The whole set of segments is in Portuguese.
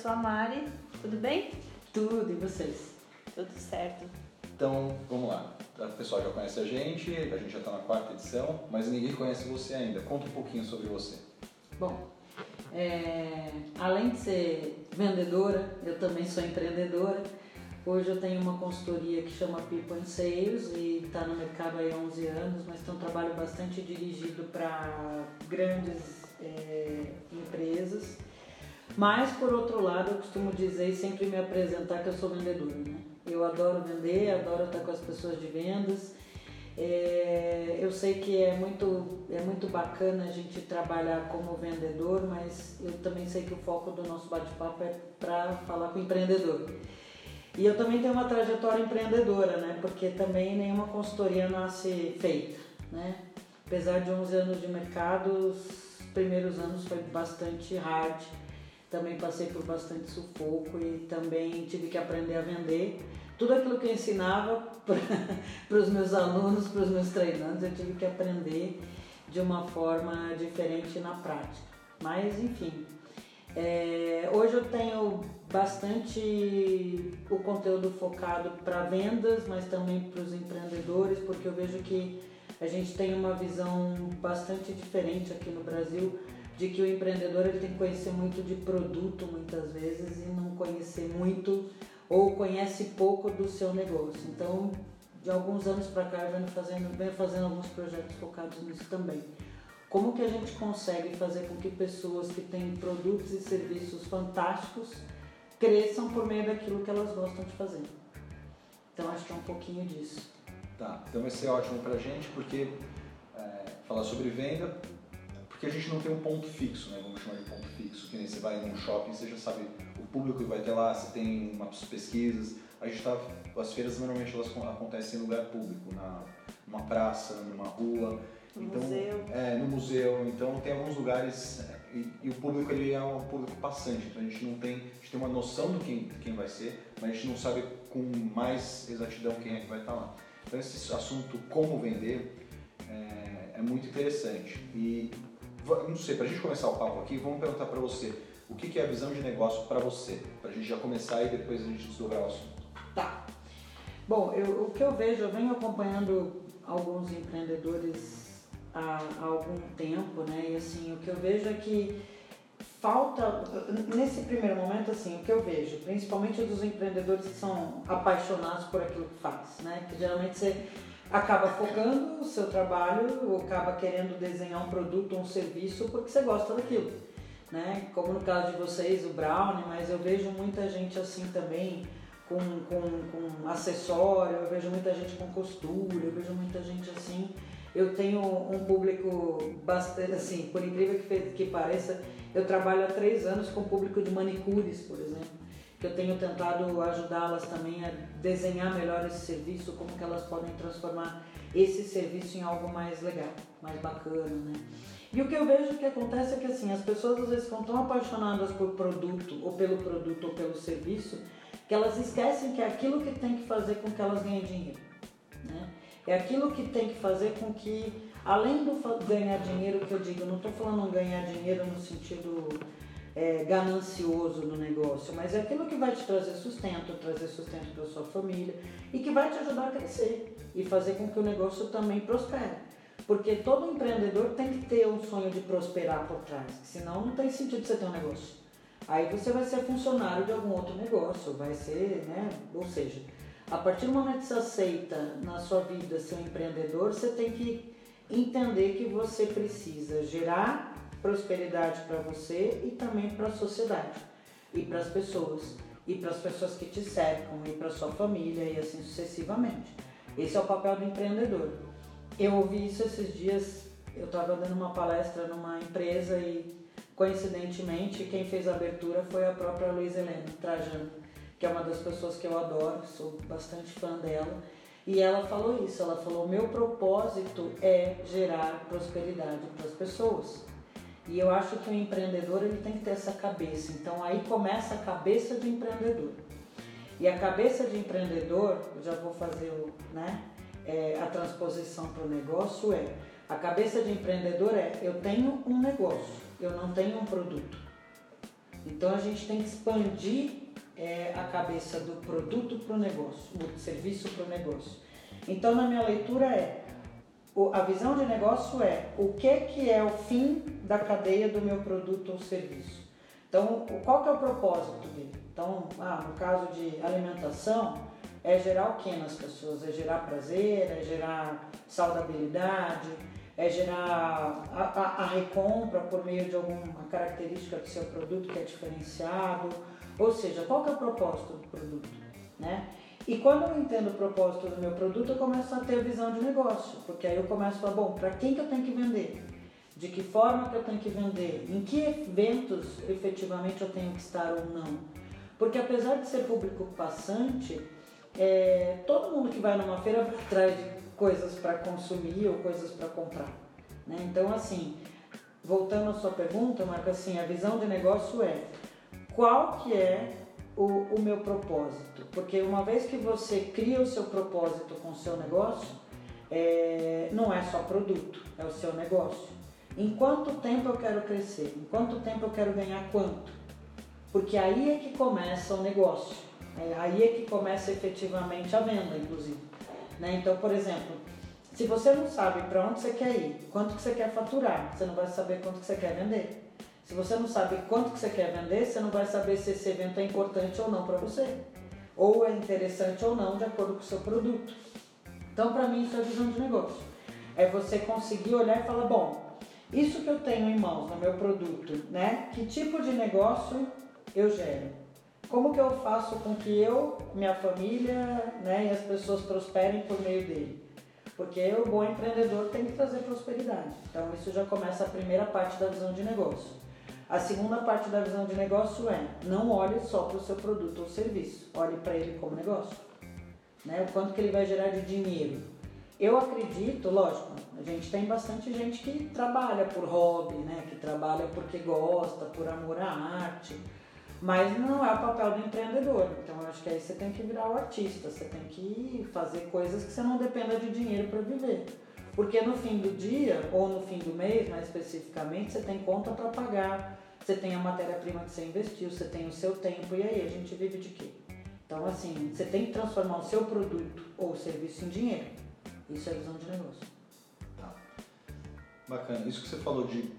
Eu sou a Mari, tudo bem? Tudo, e vocês? Tudo certo. Então, vamos lá. O pessoal já conhece a gente, a gente já está na quarta edição, mas ninguém conhece você ainda. Conta um pouquinho sobre você. Bom, é, além de ser vendedora, eu também sou empreendedora. Hoje eu tenho uma consultoria que chama People and Sales e está no mercado há 11 anos, mas tem um trabalho bastante dirigido para grandes é, empresas. Mas, por outro lado, eu costumo dizer e sempre me apresentar que eu sou vendedora. Né? Eu adoro vender, adoro estar com as pessoas de vendas. É, eu sei que é muito, é muito bacana a gente trabalhar como vendedor, mas eu também sei que o foco do nosso bate-papo é para falar com o empreendedor. E eu também tenho uma trajetória empreendedora, né? Porque também nenhuma consultoria nasce feita, né? Apesar de 11 anos de mercado, os primeiros anos foi bastante hard. Também passei por bastante sufoco e também tive que aprender a vender. Tudo aquilo que eu ensinava para os meus alunos, para os meus treinantes, eu tive que aprender de uma forma diferente na prática. Mas, enfim, é, hoje eu tenho bastante o conteúdo focado para vendas, mas também para os empreendedores, porque eu vejo que a gente tem uma visão bastante diferente aqui no Brasil de que o empreendedor ele tem que conhecer muito de produto muitas vezes e não conhecer muito ou conhece pouco do seu negócio. Então, de alguns anos para cá eu venho fazendo, venho fazendo alguns projetos focados nisso também. Como que a gente consegue fazer com que pessoas que têm produtos e serviços fantásticos cresçam por meio daquilo que elas gostam de fazer? Então acho que é um pouquinho disso. Tá, então vai ser ótimo pra gente porque é, falar sobre venda, porque a gente não tem um ponto fixo, né? Vamos chamar de ponto fixo, que nem você vai num shopping, você já sabe o público que vai ter lá, você tem umas pesquisas. A gente tá, as feiras normalmente elas acontecem em lugar público, na, numa praça, numa rua. No então, museu. É, no museu. Então tem alguns lugares e, e, o público ele é um público passante, então a gente não tem, a gente tem uma noção do quem, quem vai ser, mas a gente não sabe com mais exatidão quem é que vai estar lá. Então esse assunto como vender é, é muito interessante. E não sei, para a gente começar o papo aqui, vamos perguntar para você o que, que é a visão de negócio para você, para a gente já começar e depois a gente desdobrar o assunto. Tá. Bom, eu, o que eu vejo, eu venho acompanhando alguns empreendedores há, há algum tempo, né? E assim, o que eu vejo é que falta, nesse primeiro momento, assim, o que eu vejo, principalmente dos empreendedores que são apaixonados por aquilo que faz, né? Que geralmente você acaba focando o seu trabalho ou acaba querendo desenhar um produto um serviço porque você gosta daquilo, né? Como no caso de vocês, o Brownie, mas eu vejo muita gente assim também com, com, com acessório, eu vejo muita gente com costura, eu vejo muita gente assim eu tenho um público bastante, assim, por incrível que, que pareça, eu trabalho há três anos com público de manicures, por exemplo, que eu tenho tentado ajudá-las também a desenhar melhor esse serviço, como que elas podem transformar esse serviço em algo mais legal, mais bacana, né? E o que eu vejo que acontece é que assim, as pessoas às vezes ficam tão apaixonadas por produto, ou pelo produto, ou pelo serviço, que elas esquecem que é aquilo que tem que fazer com que elas ganhem dinheiro, né? É aquilo que tem que fazer com que, além do ganhar dinheiro, que eu digo, não estou falando ganhar dinheiro no sentido é, ganancioso no negócio, mas é aquilo que vai te trazer sustento, trazer sustento para sua família e que vai te ajudar a crescer e fazer com que o negócio também prospere. Porque todo empreendedor tem que ter um sonho de prosperar por trás, senão não tem sentido você ter um negócio. Aí você vai ser funcionário de algum outro negócio, vai ser, né? Ou seja, a partir do momento que você aceita na sua vida ser um empreendedor, você tem que entender que você precisa gerar prosperidade para você e também para a sociedade e para as pessoas e para as pessoas que te cercam e para sua família e assim sucessivamente. Esse é o papel do empreendedor. Eu ouvi isso esses dias, eu estava dando uma palestra numa empresa e coincidentemente quem fez a abertura foi a própria Luiz Helena Trajano que é uma das pessoas que eu adoro, sou bastante fã dela. E ela falou isso, ela falou: "Meu propósito é gerar prosperidade para as pessoas". E eu acho que o empreendedor ele tem que ter essa cabeça. Então aí começa a cabeça de empreendedor. E a cabeça de empreendedor, eu já vou fazer o, né, é, a transposição para o negócio é a cabeça de empreendedor é eu tenho um negócio, eu não tenho um produto. Então a gente tem que expandir é, a cabeça do produto para o negócio, do serviço para o negócio. Então na minha leitura é a visão de negócio é o que, que é o fim da cadeia do meu produto ou serviço. Então, qual que é o propósito dele? Então, ah, no caso de alimentação, é gerar o que nas pessoas? É gerar prazer, é gerar saudabilidade, é gerar a, a, a, recompra por meio de alguma característica do seu produto que é diferenciado. Ou seja, qual que é o propósito do produto? Né? E quando eu entendo o propósito do meu produto, eu começo a ter visão de negócio, porque aí eu começo a falar, bom, para quem que eu tenho que vender? De que forma que eu tenho que vender? Em que eventos efetivamente eu tenho que estar ou não? Porque apesar de ser público passante, é, todo mundo que vai numa feira vai atrás de coisas para consumir ou coisas para comprar. Né? Então, assim, voltando à sua pergunta, Marco, assim, a visão de negócio é qual que é o, o meu propósito? Porque uma vez que você cria o seu propósito com o seu negócio, é, não é só produto, é o seu negócio. Em quanto tempo eu quero crescer? Em quanto tempo eu quero ganhar quanto? Porque aí é que começa o negócio. É, aí é que começa efetivamente a venda, inclusive. Né? Então, por exemplo, se você não sabe para onde você quer ir, quanto que você quer faturar, você não vai saber quanto que você quer vender. Se você não sabe quanto que você quer vender, você não vai saber se esse evento é importante ou não para você. Ou é interessante ou não de acordo com o seu produto. Então, para mim, isso é visão de negócio. É você conseguir olhar e falar, bom, isso que eu tenho em mãos no meu produto, né? Que tipo de negócio eu gero? Como que eu faço com que eu, minha família, né, e as pessoas prosperem por meio dele? Porque o bom empreendedor tem que trazer prosperidade. Então isso já começa a primeira parte da visão de negócio. A segunda parte da visão de negócio é não olhe só para o seu produto ou serviço, olhe para ele como negócio. Né? O quanto que ele vai gerar de dinheiro. Eu acredito, lógico, a gente tem bastante gente que trabalha por hobby, né? que trabalha porque gosta, por amor à arte mas não é o papel do empreendedor. Então eu acho que aí você tem que virar o artista, você tem que fazer coisas que você não dependa de dinheiro para viver. Porque no fim do dia, ou no fim do mês, mais especificamente, você tem conta para pagar, você tem a matéria-prima que você investiu, você tem o seu tempo, e aí a gente vive de quê? Então, assim, você tem que transformar o seu produto ou serviço em dinheiro. Isso é visão de negócio. Tá. Bacana. Isso que você falou de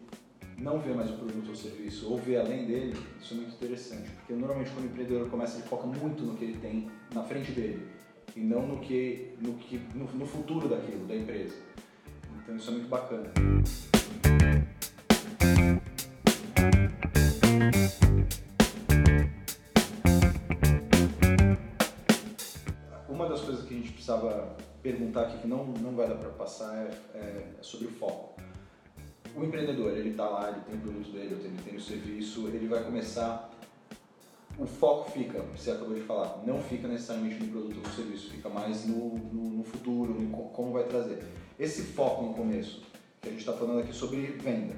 não ver mais o produto ou serviço ou ver além dele, isso é muito interessante, porque normalmente quando o empreendedor começa, ele foca muito no que ele tem na frente dele e não no que no que no, no futuro daquilo, da empresa. Então isso é muito bacana. Uma das coisas que a gente precisava perguntar aqui que não, não vai dar para passar é, é sobre o foco o empreendedor, ele está lá, ele tem o produto dele, ele tem o serviço, ele vai começar. O foco fica, você acabou de falar, não fica necessariamente no produto ou no serviço, fica mais no, no, no futuro, no como vai trazer. Esse foco no começo, que a gente está falando aqui sobre venda,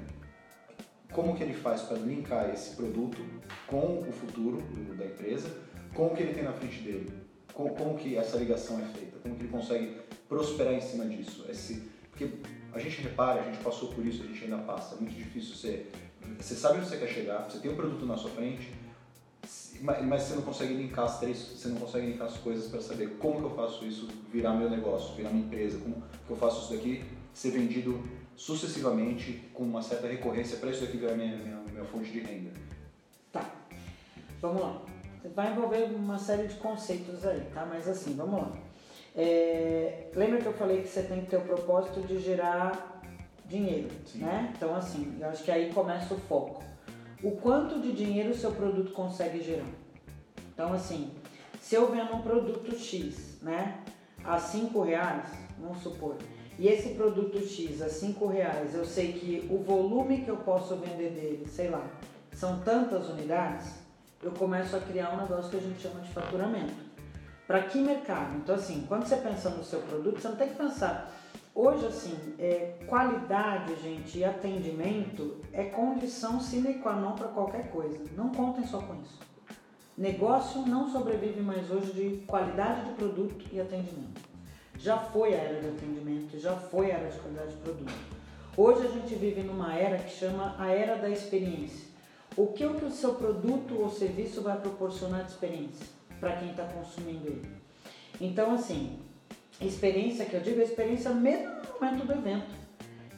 como que ele faz para linkar esse produto com o futuro da empresa, com o que ele tem na frente dele, como, como que essa ligação é feita, como que ele consegue prosperar em cima disso, esse, porque a gente repara, a gente passou por isso, a gente ainda passa. É muito difícil você. Você sabe onde você quer chegar, você tem um produto na sua frente, mas você não consegue linkar as três, você não consegue linkar as coisas para saber como que eu faço isso virar meu negócio, virar minha empresa, como que eu faço isso daqui ser vendido sucessivamente com uma certa recorrência para isso daqui virar minha, minha, minha fonte de renda. Tá, vamos lá. Vai envolver uma série de conceitos aí, tá? Mas assim, vamos lá. É, lembra que eu falei que você tem que ter o propósito de gerar dinheiro, Sim. né? Então assim, eu acho que aí começa o foco. O quanto de dinheiro o seu produto consegue gerar? Então assim, se eu vendo um produto X, né, a 5 reais, vamos supor, e esse produto X a 5 reais, eu sei que o volume que eu posso vender dele, sei lá, são tantas unidades, eu começo a criar um negócio que a gente chama de faturamento. Para que mercado? Então, assim, quando você pensa no seu produto, você não tem que pensar. Hoje, assim, é, qualidade, gente, e atendimento é condição sine qua non para qualquer coisa. Não contem só com isso. Negócio não sobrevive mais hoje de qualidade de produto e atendimento. Já foi a era de atendimento, já foi a era de qualidade de produto. Hoje a gente vive numa era que chama a era da experiência o que o, que o seu produto ou serviço vai proporcionar de experiência para quem está consumindo ele. Então, assim, experiência que eu digo é experiência mesmo no momento do evento.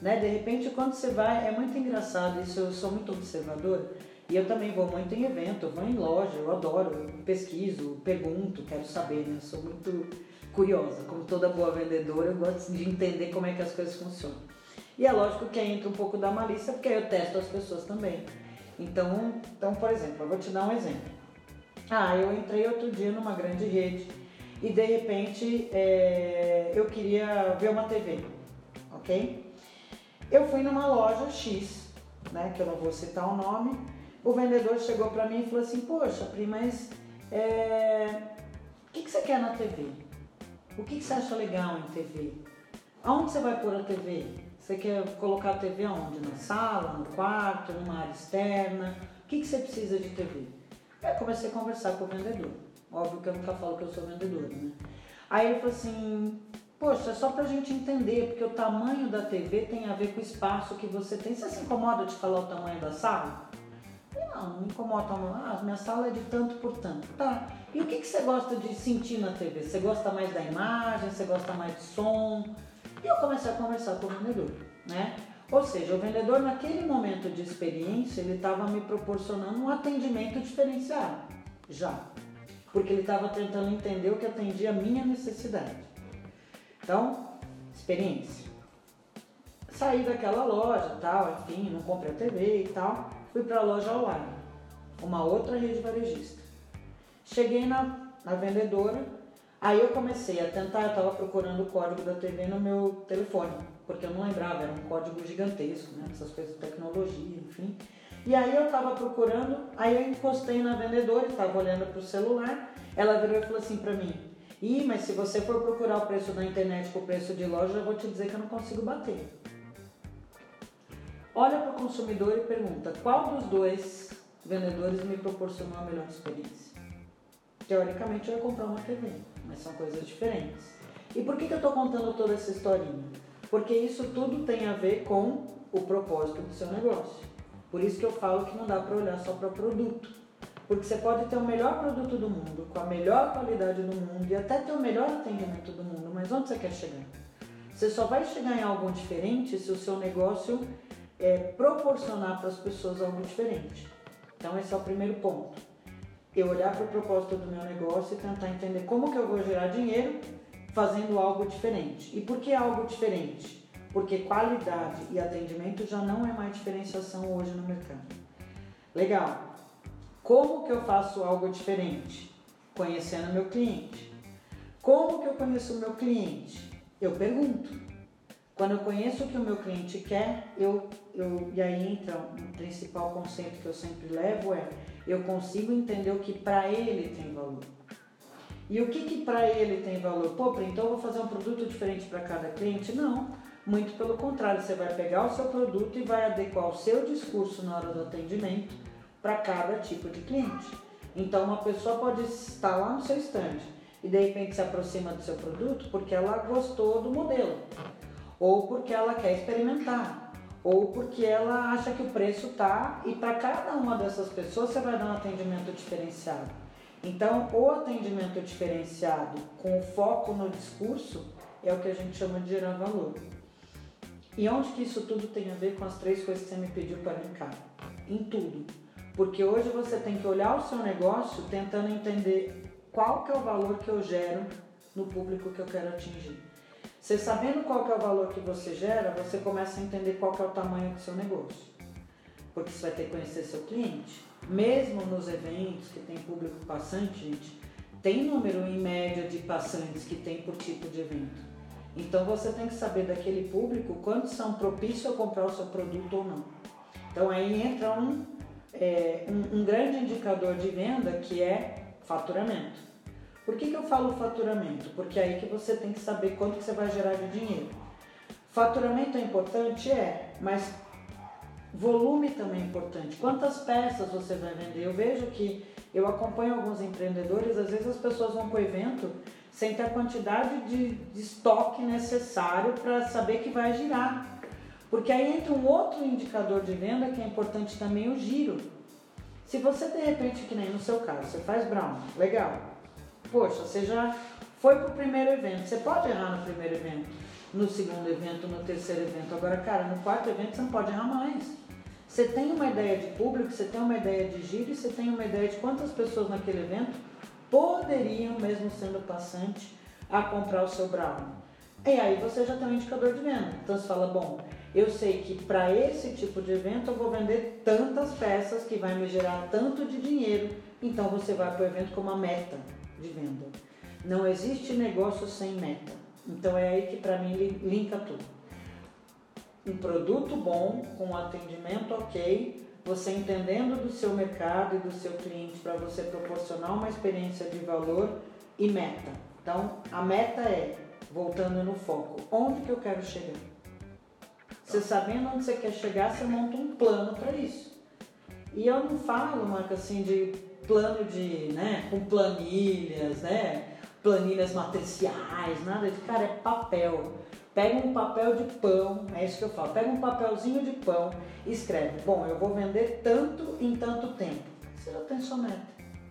Né? De repente, quando você vai, é muito engraçado isso, eu sou muito observadora e eu também vou muito em evento, eu vou em loja, eu adoro, eu pesquiso, pergunto, quero saber, né? Eu sou muito curiosa, como toda boa vendedora, eu gosto de entender como é que as coisas funcionam. E é lógico que aí entra um pouco da malícia, porque eu testo as pessoas também. Então, então, por exemplo, eu vou te dar um exemplo. Ah, eu entrei outro dia numa grande rede e de repente é, eu queria ver uma TV, ok? Eu fui numa loja X, né, que eu não vou citar o nome, o vendedor chegou para mim e falou assim, poxa, Pri, mas é, o que, que você quer na TV? O que, que você acha legal em TV? Aonde você vai pôr a TV? Você quer colocar a TV aonde? Na sala, no quarto, numa área externa? O que, que você precisa de TV? Aí comecei a conversar com o vendedor. Óbvio que eu nunca falo que eu sou vendedor, né? Aí ele falou assim, poxa, é só pra gente entender, porque o tamanho da TV tem a ver com o espaço que você tem. Você se incomoda de falar o tamanho da sala? Não, não me incomoda. Ah, minha sala é de tanto por tanto. Tá. E o que, que você gosta de sentir na TV? Você gosta mais da imagem? Você gosta mais de som? E eu comecei a conversar com o vendedor, né? Ou seja, o vendedor naquele momento de experiência, ele estava me proporcionando um atendimento diferenciado, já. Porque ele estava tentando entender o que atendia a minha necessidade. Então, experiência. Saí daquela loja, tal, enfim, não comprei a TV e tal, fui para a loja online, uma outra rede varejista. Cheguei na, na vendedora, Aí eu comecei a tentar, eu estava procurando o código da TV no meu telefone, porque eu não lembrava, era um código gigantesco, né? Essas coisas de tecnologia, enfim. E aí eu estava procurando, aí eu encostei na vendedora, estava olhando para o celular, ela virou e falou assim para mim, Ih, mas se você for procurar o preço da internet com o preço de loja, eu vou te dizer que eu não consigo bater. Olha para o consumidor e pergunta, qual dos dois vendedores me proporcionou a melhor experiência? Teoricamente eu ia comprar uma TV mas são coisas diferentes. E por que, que eu estou contando toda essa historinha? Porque isso tudo tem a ver com o propósito do seu negócio. Por isso que eu falo que não dá para olhar só para o produto. Porque você pode ter o melhor produto do mundo, com a melhor qualidade do mundo e até ter o melhor atendimento do mundo, mas onde você quer chegar? Você só vai chegar em algo diferente se o seu negócio é, proporcionar para as pessoas algo diferente. Então esse é o primeiro ponto eu olhar para o propósito do meu negócio e tentar entender como que eu vou gerar dinheiro fazendo algo diferente. E por que algo diferente? Porque qualidade e atendimento já não é mais diferenciação hoje no mercado. Legal. Como que eu faço algo diferente? Conhecendo meu cliente. Como que eu conheço o meu cliente? Eu pergunto. Quando eu conheço o que o meu cliente quer, eu, eu e aí entra um principal conceito que eu sempre levo é eu consigo entender o que para ele tem valor. E o que, que para ele tem valor? Pô, então eu vou fazer um produto diferente para cada cliente? Não, muito pelo contrário, você vai pegar o seu produto e vai adequar o seu discurso na hora do atendimento para cada tipo de cliente. Então uma pessoa pode estar lá no seu estande e de repente se aproxima do seu produto porque ela gostou do modelo ou porque ela quer experimentar ou porque ela acha que o preço tá e para cada uma dessas pessoas você vai dar um atendimento diferenciado. Então, o atendimento diferenciado com foco no discurso é o que a gente chama de gerar valor. E onde que isso tudo tem a ver com as três coisas que você me pediu para linkar? Em tudo. Porque hoje você tem que olhar o seu negócio tentando entender qual que é o valor que eu gero no público que eu quero atingir. Você sabendo qual é o valor que você gera, você começa a entender qual é o tamanho do seu negócio. Porque você vai ter que conhecer seu cliente. Mesmo nos eventos que tem público passante, gente, tem número em média de passantes que tem por tipo de evento. Então você tem que saber daquele público quantos são propícios a comprar o seu produto ou não. Então aí entra um, é, um, um grande indicador de venda que é faturamento. Por que, que eu falo faturamento? Porque é aí que você tem que saber quanto que você vai gerar de dinheiro. Faturamento é importante? É, mas volume também é importante. Quantas peças você vai vender? Eu vejo que eu acompanho alguns empreendedores, às vezes as pessoas vão para o evento sem ter a quantidade de, de estoque necessário para saber que vai girar. Porque aí entra um outro indicador de venda que é importante também, o giro. Se você de repente, que nem no seu caso, você faz brown, legal. Poxa, você já foi pro primeiro evento. Você pode errar no primeiro evento, no segundo evento, no terceiro evento. Agora, cara, no quarto evento você não pode errar mais. Você tem uma ideia de público, você tem uma ideia de giro e você tem uma ideia de quantas pessoas naquele evento poderiam, mesmo sendo passante, a comprar o seu brown. E aí você já tem um indicador de venda. Então você fala, bom, eu sei que para esse tipo de evento eu vou vender tantas peças que vai me gerar tanto de dinheiro. Então você vai para o evento com uma meta de venda. Não existe negócio sem meta. Então é aí que para mim linka tudo. Um produto bom, com atendimento ok, você entendendo do seu mercado e do seu cliente para você proporcionar uma experiência de valor e meta. Então a meta é, voltando no foco, onde que eu quero chegar? Você sabendo onde você quer chegar, você monta um plano para isso. E eu não falo, Marca, assim, de plano de, né, com planilhas, né? planilhas matriciais, nada de cara, é papel. Pega um papel de pão, é isso que eu falo, pega um papelzinho de pão e escreve, bom, eu vou vender tanto em tanto tempo. Você já tem sua meta.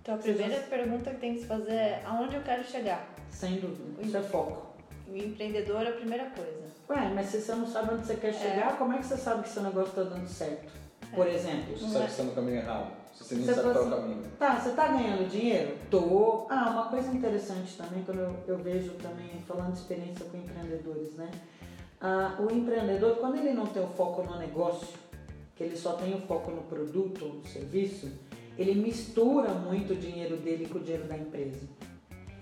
Então a primeira já... pergunta que tem que se fazer é aonde eu quero chegar? Sem dúvida, isso é foco. O empreendedor é a primeira coisa. Ué, mas se você não sabe onde você quer chegar, é. como é que você sabe que seu negócio está dando certo? Por exemplo. Você sabe que está no caminho errado. Você nem você sabe qual é o caminho. Tá, você tá ganhando dinheiro? Tô. Ah, uma coisa interessante também, quando eu, eu vejo também, falando de experiência com empreendedores, né? Ah, o empreendedor, quando ele não tem o foco no negócio, que ele só tem o foco no produto no serviço, ele mistura muito o dinheiro dele com o dinheiro da empresa.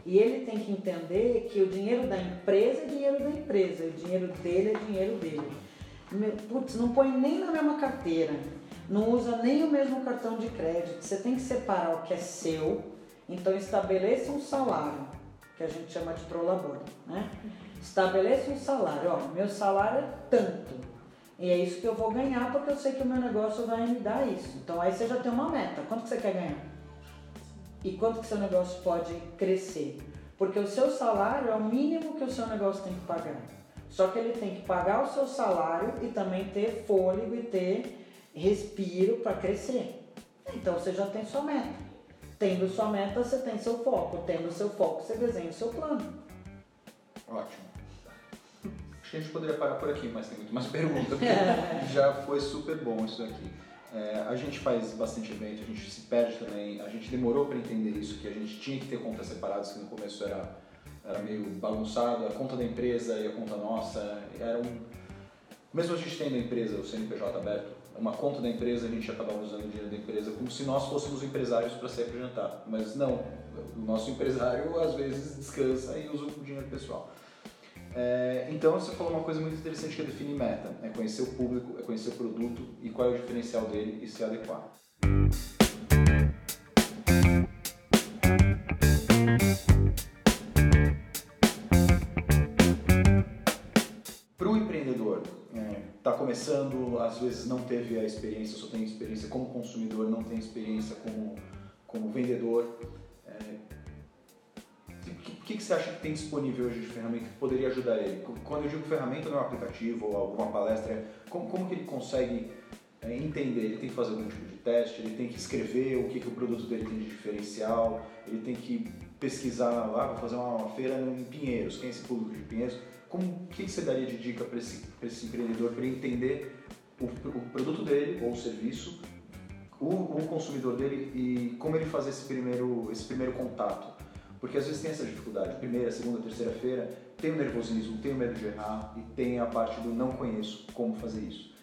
E ele tem que entender que o dinheiro da empresa é dinheiro da empresa, o dinheiro dele é dinheiro dele. Putz, não põe nem na mesma carteira não usa nem o mesmo cartão de crédito. Você tem que separar o que é seu, então estabeleça um salário, que a gente chama de prolabore, né? Estabeleça um salário, ó, meu salário é tanto. E é isso que eu vou ganhar porque eu sei que o meu negócio vai me dar isso. Então aí você já tem uma meta. Quanto que você quer ganhar? E quanto que seu negócio pode crescer? Porque o seu salário é o mínimo que o seu negócio tem que pagar. Só que ele tem que pagar o seu salário e também ter fôlego e ter respiro para crescer. Então você já tem sua meta. Tendo sua meta, você tem seu foco. Tendo seu foco, você desenha o seu plano. Ótimo. Acho que a gente poderia parar por aqui, mas tem muito mais perguntas. já foi super bom isso aqui. É, a gente faz bastante evento, a gente se perde também. A gente demorou para entender isso, que a gente tinha que ter contas separadas, que no começo era, era meio bagunçado. A conta da empresa e a conta nossa. Era um... Mesmo a gente tendo a empresa, o CNPJ aberto, uma conta da empresa, a gente acabava usando o dinheiro da empresa como se nós fôssemos empresários para se apresentar. Mas não, o nosso empresário às vezes descansa e usa o dinheiro pessoal. É, então você falou uma coisa muito interessante que é definir meta, é conhecer o público, é conhecer o produto e qual é o diferencial dele e se adequar. Começando, às vezes não teve a experiência, só tem experiência como consumidor, não tem experiência como, como vendedor. É, o que, que, você acha que tem disponível hoje de ferramenta que poderia ajudar ele? Quando eu digo ferramenta, não é um aplicativo ou alguma palestra, é como, como que ele consegue é, entender? Ele tem que fazer algum tipo de teste, ele tem que escrever o que, que o produto dele tem de diferencial, ele tem que pesquisar, ah, vou fazer uma feira em Pinheiros, quem é esse público de Pinheiros? Como, o que você daria de dica para esse, esse empreendedor para entender o, o, produto dele ou o serviço, o, o, consumidor dele e como ele fazer esse primeiro, esse primeiro contato? Porque às vezes tem essa dificuldade, primeira, segunda, terceira feira, tem o nervosismo, tem o medo de errar e tem a parte do não conheço como fazer isso.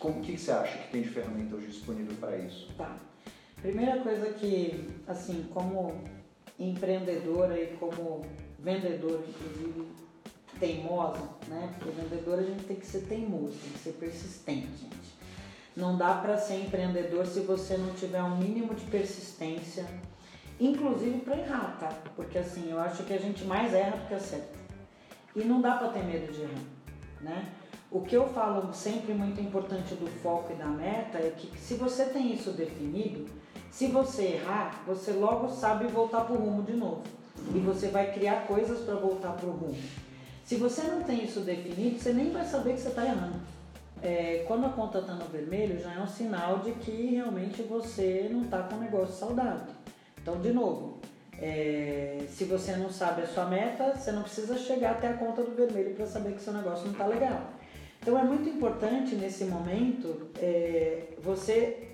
Como, o que você acha que tem de ferramenta hoje disponível para isso? Tá. Primeira coisa que, assim, como empreendedora e como vendedor, inclusive, teimosa, né? Porque vendedor a gente tem que ser teimoso, tem que ser persistente, gente. Não dá para ser empreendedor se você não tiver um mínimo de persistência, inclusive para errar, tá? Porque assim, eu acho que a gente mais erra do que acerta. E não dá para ter medo de errar, né? O que eu falo sempre muito importante do foco e da meta é que se você tem isso definido, se você errar, você logo sabe voltar para o rumo de novo. E você vai criar coisas para voltar para o rumo. Se você não tem isso definido, você nem vai saber que você está errando. é, quando a conta está no vermelho, já é um sinal de que realmente você não está com um negócio saudável. Então, de novo, é, se você não sabe a sua meta, você não precisa chegar até a conta do vermelho para saber que seu negócio não está legal. Então, é muito importante nesse momento é, você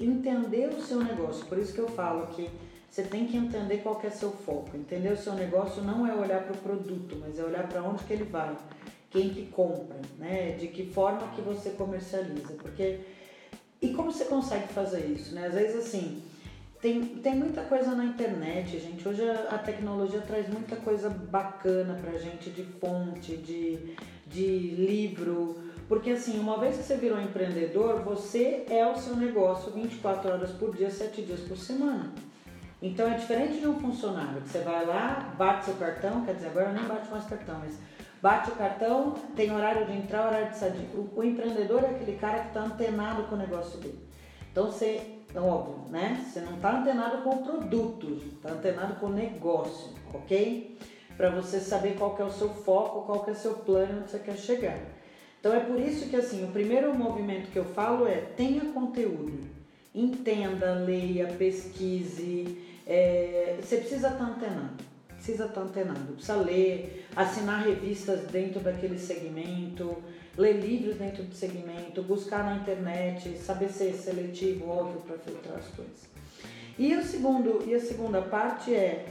entender o seu negócio. Por isso que eu falo que você tem que entender qual que é seu foco. Entender o seu negócio não é olhar para o produto, mas é olhar para onde que ele vai, quem que compra, né? De que forma que você comercializa, porque e como você consegue fazer isso, né? Às vezes assim, tem, tem muita coisa na internet, gente. Hoje a, a tecnologia traz muita coisa bacana pra gente de fonte, de, de livro. Porque assim, uma vez que você virou empreendedor, você é o seu negócio 24 horas por dia, 7 dias por semana. Então é diferente de um funcionário, que você vai lá, bate seu cartão, quer dizer, agora nem bate mais cartão, mas bate o cartão, tem horário de entrar, horário de sair. O, o empreendedor é aquele cara que está antenado com o negócio dele. Então você é óbvio, né? Você não está antenado com o produto, está antenado com o negócio, ok? Para você saber qual é o seu foco, qual é o seu plano, onde você quer chegar. Então é por isso que assim, o primeiro movimento que eu falo é tenha conteúdo. Entenda, leia, pesquise. É, você precisa estar tá antenado. Precisa estar tá antenado. Precisa ler, assinar revistas dentro daquele segmento ler livros dentro do segmento, buscar na internet, saber ser seletivo, óbvio, para filtrar as coisas. E, o segundo, e a segunda parte é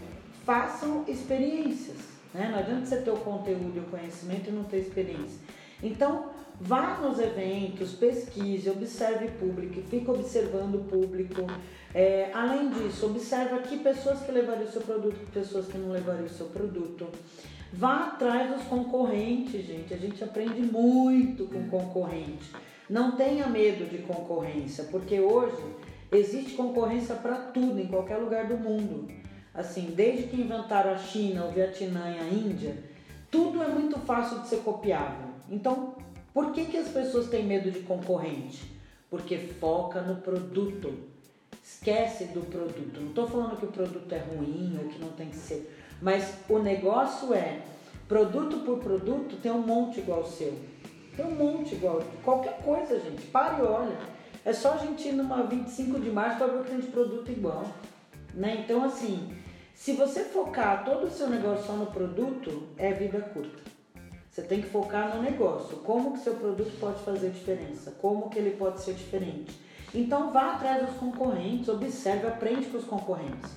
façam experiências. Né? Não adianta você ter o conteúdo e o conhecimento e não ter experiência. Então, vá nos eventos, pesquise, observe público, fique observando o público. É, além disso, observa que pessoas que levariam o seu produto, pessoas que não levariam o seu produto. Vá atrás dos concorrentes, gente. A gente aprende muito com concorrente. Não tenha medo de concorrência, porque hoje existe concorrência para tudo, em qualquer lugar do mundo. Assim, desde que inventaram a China, o Vietnã e a Índia, tudo é muito fácil de ser copiável. Então, por que, que as pessoas têm medo de concorrente? Porque foca no produto. Esquece do produto. Não estou falando que o produto é ruim ou que não tem que ser mas o negócio é, produto por produto, tem um monte igual o seu. Tem um monte igual. Qualquer coisa, gente. Pare e olha. É só a gente ir numa 25 de março para ver o que tem de produto igual. Né? Então, assim, se você focar todo o seu negócio só no produto, é vida curta. Você tem que focar no negócio. Como que seu produto pode fazer diferença? Como que ele pode ser diferente? Então vá atrás dos concorrentes, observe, aprende com os concorrentes.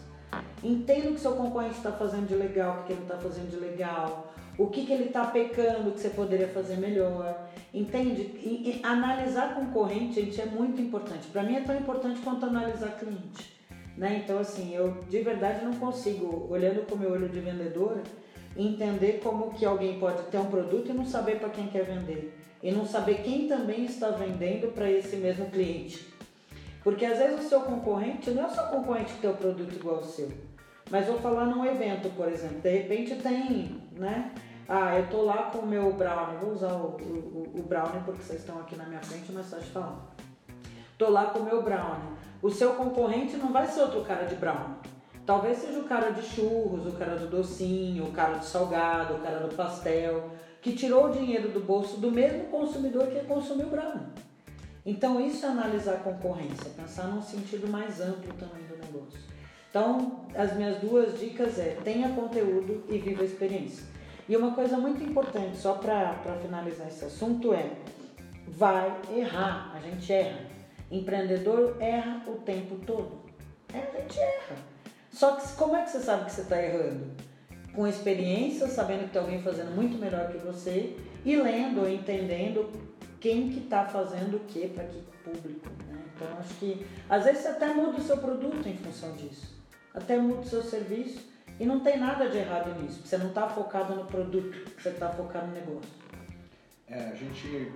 Entenda o que seu concorrente está fazendo de legal, o que ele está fazendo de legal, o que, que ele está pecando que você poderia fazer melhor. Entende? E, e analisar concorrente, gente, é muito importante. Para mim é tão importante quanto analisar cliente. Né? Então, assim, eu de verdade não consigo, olhando com o meu olho de vendedora, entender como que alguém pode ter um produto e não saber para quem quer vender. E não saber quem também está vendendo para esse mesmo cliente. Porque às vezes o seu concorrente não é só concorrente que tem o produto igual ao seu. Mas vou falar num evento, por exemplo. De repente tem, né? Ah, eu tô lá com o meu brownie. Vou usar o, o, o brownie porque vocês estão aqui na minha frente, mas só de falar. Tô lá com o meu brownie. O seu concorrente não vai ser outro cara de brownie. Talvez seja o cara de churros, o cara do docinho, o cara do salgado, o cara do pastel, que tirou o dinheiro do bolso do mesmo consumidor que consumiu brownie. Então, isso é analisar a concorrência, pensar num sentido mais amplo também do negócio. Então, as minhas duas dicas é tenha conteúdo e viva a experiência. E uma coisa muito importante, só para finalizar esse assunto, é vai errar, a gente erra. Empreendedor erra o tempo todo. É, a gente erra. Só que como é que você sabe que você está errando? Com experiência, sabendo que tem alguém fazendo muito melhor que você e lendo entendendo quem que está fazendo o que para que público. Né? Então acho que às vezes você até muda o seu produto em função disso, até muda o seu serviço e não tem nada de errado nisso. Você não está focado no produto, você está focado no negócio. É, a gente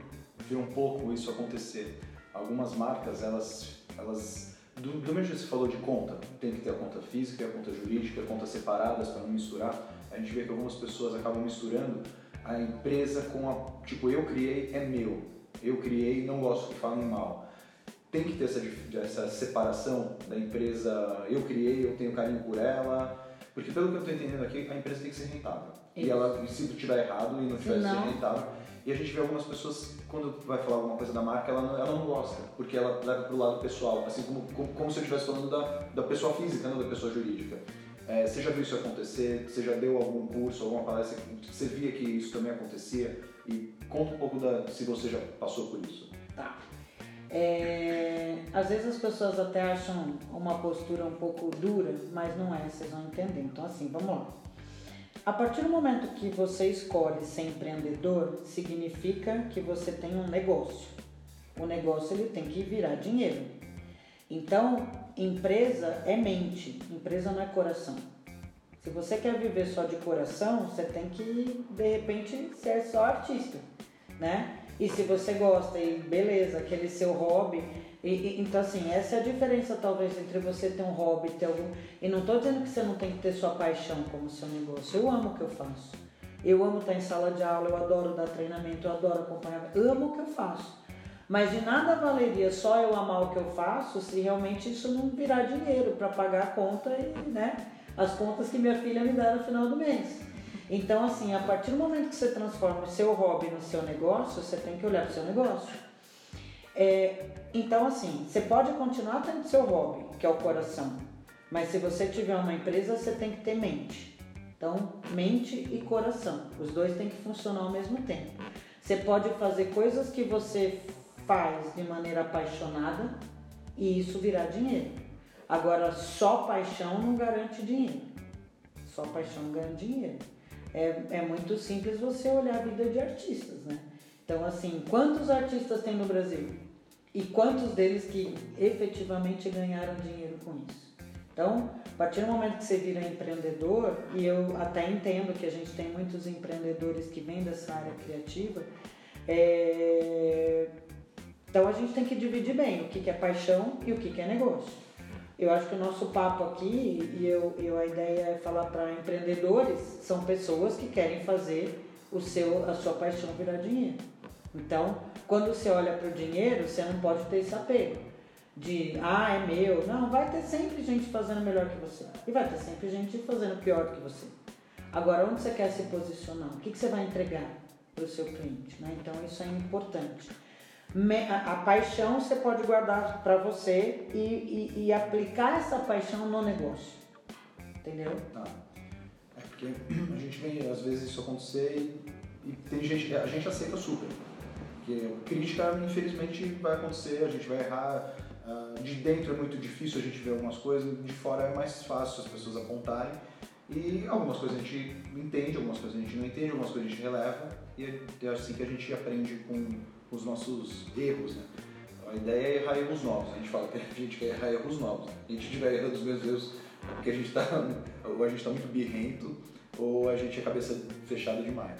vê um pouco isso acontecer. Algumas marcas, elas, elas do, do mesmo que você falou de conta, tem que ter a conta física, a conta jurídica, a conta separadas para não misturar. A gente vê que algumas pessoas acabam misturando a empresa com a. Tipo, eu criei, é meu. Eu criei, não gosto que falem mal. Tem que ter essa, essa separação da empresa, eu criei, eu tenho carinho por ela. Porque pelo que eu estou entendendo aqui, a empresa tem que ser rentável. E Isso. ela, se tiver errado e não tiver não- ser rentável. E a gente vê algumas pessoas, quando vai falar alguma coisa da marca, ela não, ela não gosta, porque ela leva pro lado pessoal, assim como, como, como se eu estivesse falando da, da pessoa física, não da pessoa jurídica. É, você já viu isso acontecer? Você já deu algum curso, alguma palestra que você via que isso também acontecia? E conta um pouco da, se você já passou por isso. Tá. É, às vezes as pessoas até acham uma postura um pouco dura, mas não é, vocês vão entender. Então, assim, vamos lá. A partir do momento que você escolhe ser empreendedor, significa que você tem um negócio. O negócio ele tem que virar dinheiro. Então, empresa é mente, empresa não é coração. Se você quer viver só de coração, você tem que de repente ser só artista, né? E se você gosta e beleza, aquele seu hobby, e, e- então assim, essa é a diferença talvez entre você ter um hobby e ter algum. E não tô dizendo que você não tem que ter sua paixão como seu negócio. Eu amo o que eu faço. Eu amo estar em sala de aula, eu adoro dar treinamento, eu adoro acompanhar, amo o que eu faço. Mas de nada valeria só eu amar o que eu faço se realmente isso não virar dinheiro para pagar a conta e, né, as contas que minha filha me dá no final do mês. Então, assim, a partir do momento que você transforma o seu hobby no seu negócio, você tem que olhar para o seu negócio. É, então, assim, você pode continuar tendo seu hobby, que é o coração, mas se você tiver uma empresa, você tem que ter mente. Então, mente e coração, os dois têm que funcionar ao mesmo tempo. Você pode fazer coisas que você faz de maneira apaixonada e isso virar dinheiro. Agora, só paixão não garante dinheiro. Só paixão garante dinheiro. É, é muito simples você olhar a vida de artistas, né? Então, assim, quantos artistas tem no Brasil? E quantos deles que efetivamente ganharam dinheiro com isso? Então, a partir do momento que você vira empreendedor, e eu até entendo que a gente tem muitos empreendedores que vêm dessa área criativa, é, então a gente tem que dividir bem o que, é paixão e o que, que é negócio. Eu acho que o nosso papo aqui, e eu, eu, a ideia é falar para empreendedores, são pessoas que querem fazer o seu, a sua paixão virar dinheiro. Então, quando você olha para o dinheiro, você não pode ter esse apego de, ah, é meu. Não, vai ter sempre gente fazendo melhor que você. E vai ter sempre gente fazendo pior que você. Agora, onde você quer se posicionar? O que, que você vai entregar para o seu cliente? Né? Então, isso é importante. A paixão você pode guardar para você e, e, e aplicar essa paixão no negócio. Entendeu? Tá. É porque a gente vê às vezes isso acontecer e, e tem gente, a gente aceita super. Porque crítica, infelizmente, vai acontecer, a gente vai errar. ah, De dentro é muito difícil a gente ver algumas coisas, de fora é mais fácil as pessoas apontarem. E algumas coisas a gente entende, algumas coisas a gente não entende, algumas coisas a gente releva. E é assim que a gente aprende com os nossos erros, né? A ideia é errar erros novos. A gente fala que a gente quer errar erros novos. Se a gente estiver errando os mesmos erros é porque a gente tá, ou a gente tá muito birrento, ou a gente é cabeça fechada demais.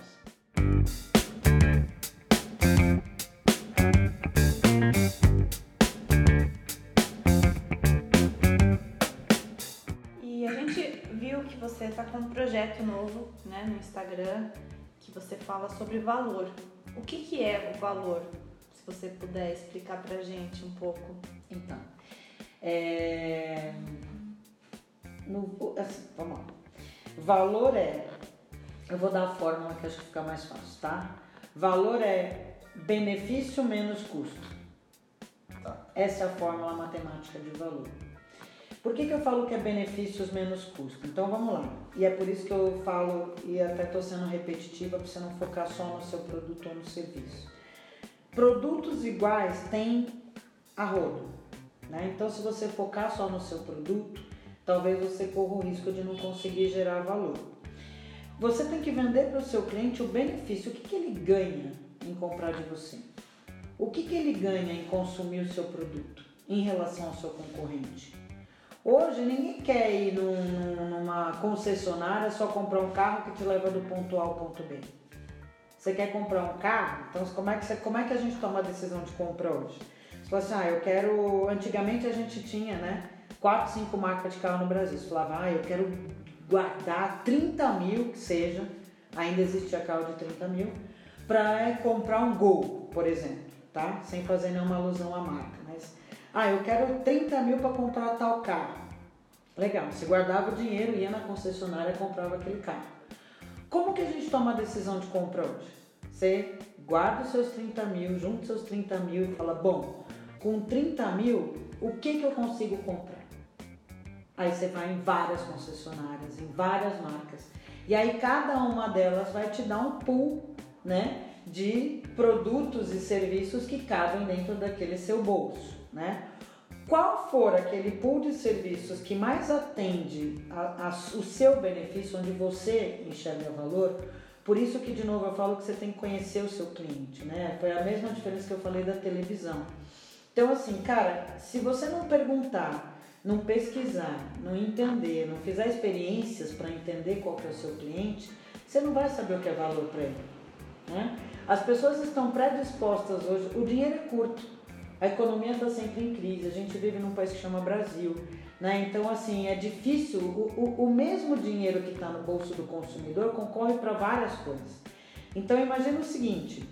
Você está com um projeto novo né, no Instagram que você fala sobre valor. O que, que é o valor? Se você puder explicar pra gente um pouco. Então, é... no- assim, vamos lá. Valor é, eu vou dar a fórmula que acho que fica mais fácil, tá? Valor é benefício menos custo. Tá. Essa é a fórmula matemática de valor. Por que, que eu falo que é benefícios menos custo? Então vamos lá. E é por isso que eu falo, e até estou sendo repetitiva, para você não focar só no seu produto ou no serviço. Produtos iguais têm a rodo. Né? Então, se você focar só no seu produto, talvez você corra o risco de não conseguir gerar valor. Você tem que vender para o seu cliente o benefício, o que, que ele ganha em comprar de você. O que, que ele ganha em consumir o seu produto em relação ao seu concorrente. Hoje ninguém quer ir num- num- numa concessionária só comprar um carro que te leva do ponto A ao ponto B. Você quer comprar um carro? Então como é que, você, como é que a gente toma a decisão de compra hoje? Você fala assim, ah, eu quero. Antigamente a gente tinha, né? Quatro, cinco marcas de carro no Brasil. Você falava, ah, eu quero guardar 30 mil, que seja, ainda existia carro de 30 mil, para comprar um Gol, por exemplo, tá? Sem fazer nenhuma alusão à marca. Ah, eu quero 30 mil para comprar tal carro. Legal, você guardava o dinheiro, ia na concessionária e comprava aquele carro. Como que a gente toma a decisão de compra hoje? Você guarda os seus 30 mil, junta os seus 30 mil e fala, bom, com 30 mil, o que, que eu consigo comprar? Aí você vai em várias concessionárias, em várias marcas. E aí cada uma delas vai te dar um pool, né, de produtos e serviços que cabem dentro daquele seu bolso, né? Qual for aquele pool de serviços que mais atende a, a, o seu benefício, onde você enxerga valor, por isso que de novo eu falo que você tem que conhecer o seu cliente, né? Foi a mesma diferença que eu falei da televisão. Então assim, cara, se você não perguntar, não pesquisar, não entender, não fizer experiências para entender qual que é o seu cliente, você não vai saber o que é valor para ele. Né? As pessoas estão predispostas hoje, o dinheiro é curto, a economia está sempre em crise, a gente vive num país que chama Brasil. Né? Então, assim, é difícil, o, o, o mesmo dinheiro que está no bolso do consumidor concorre para várias coisas. Então, imagina o seguinte,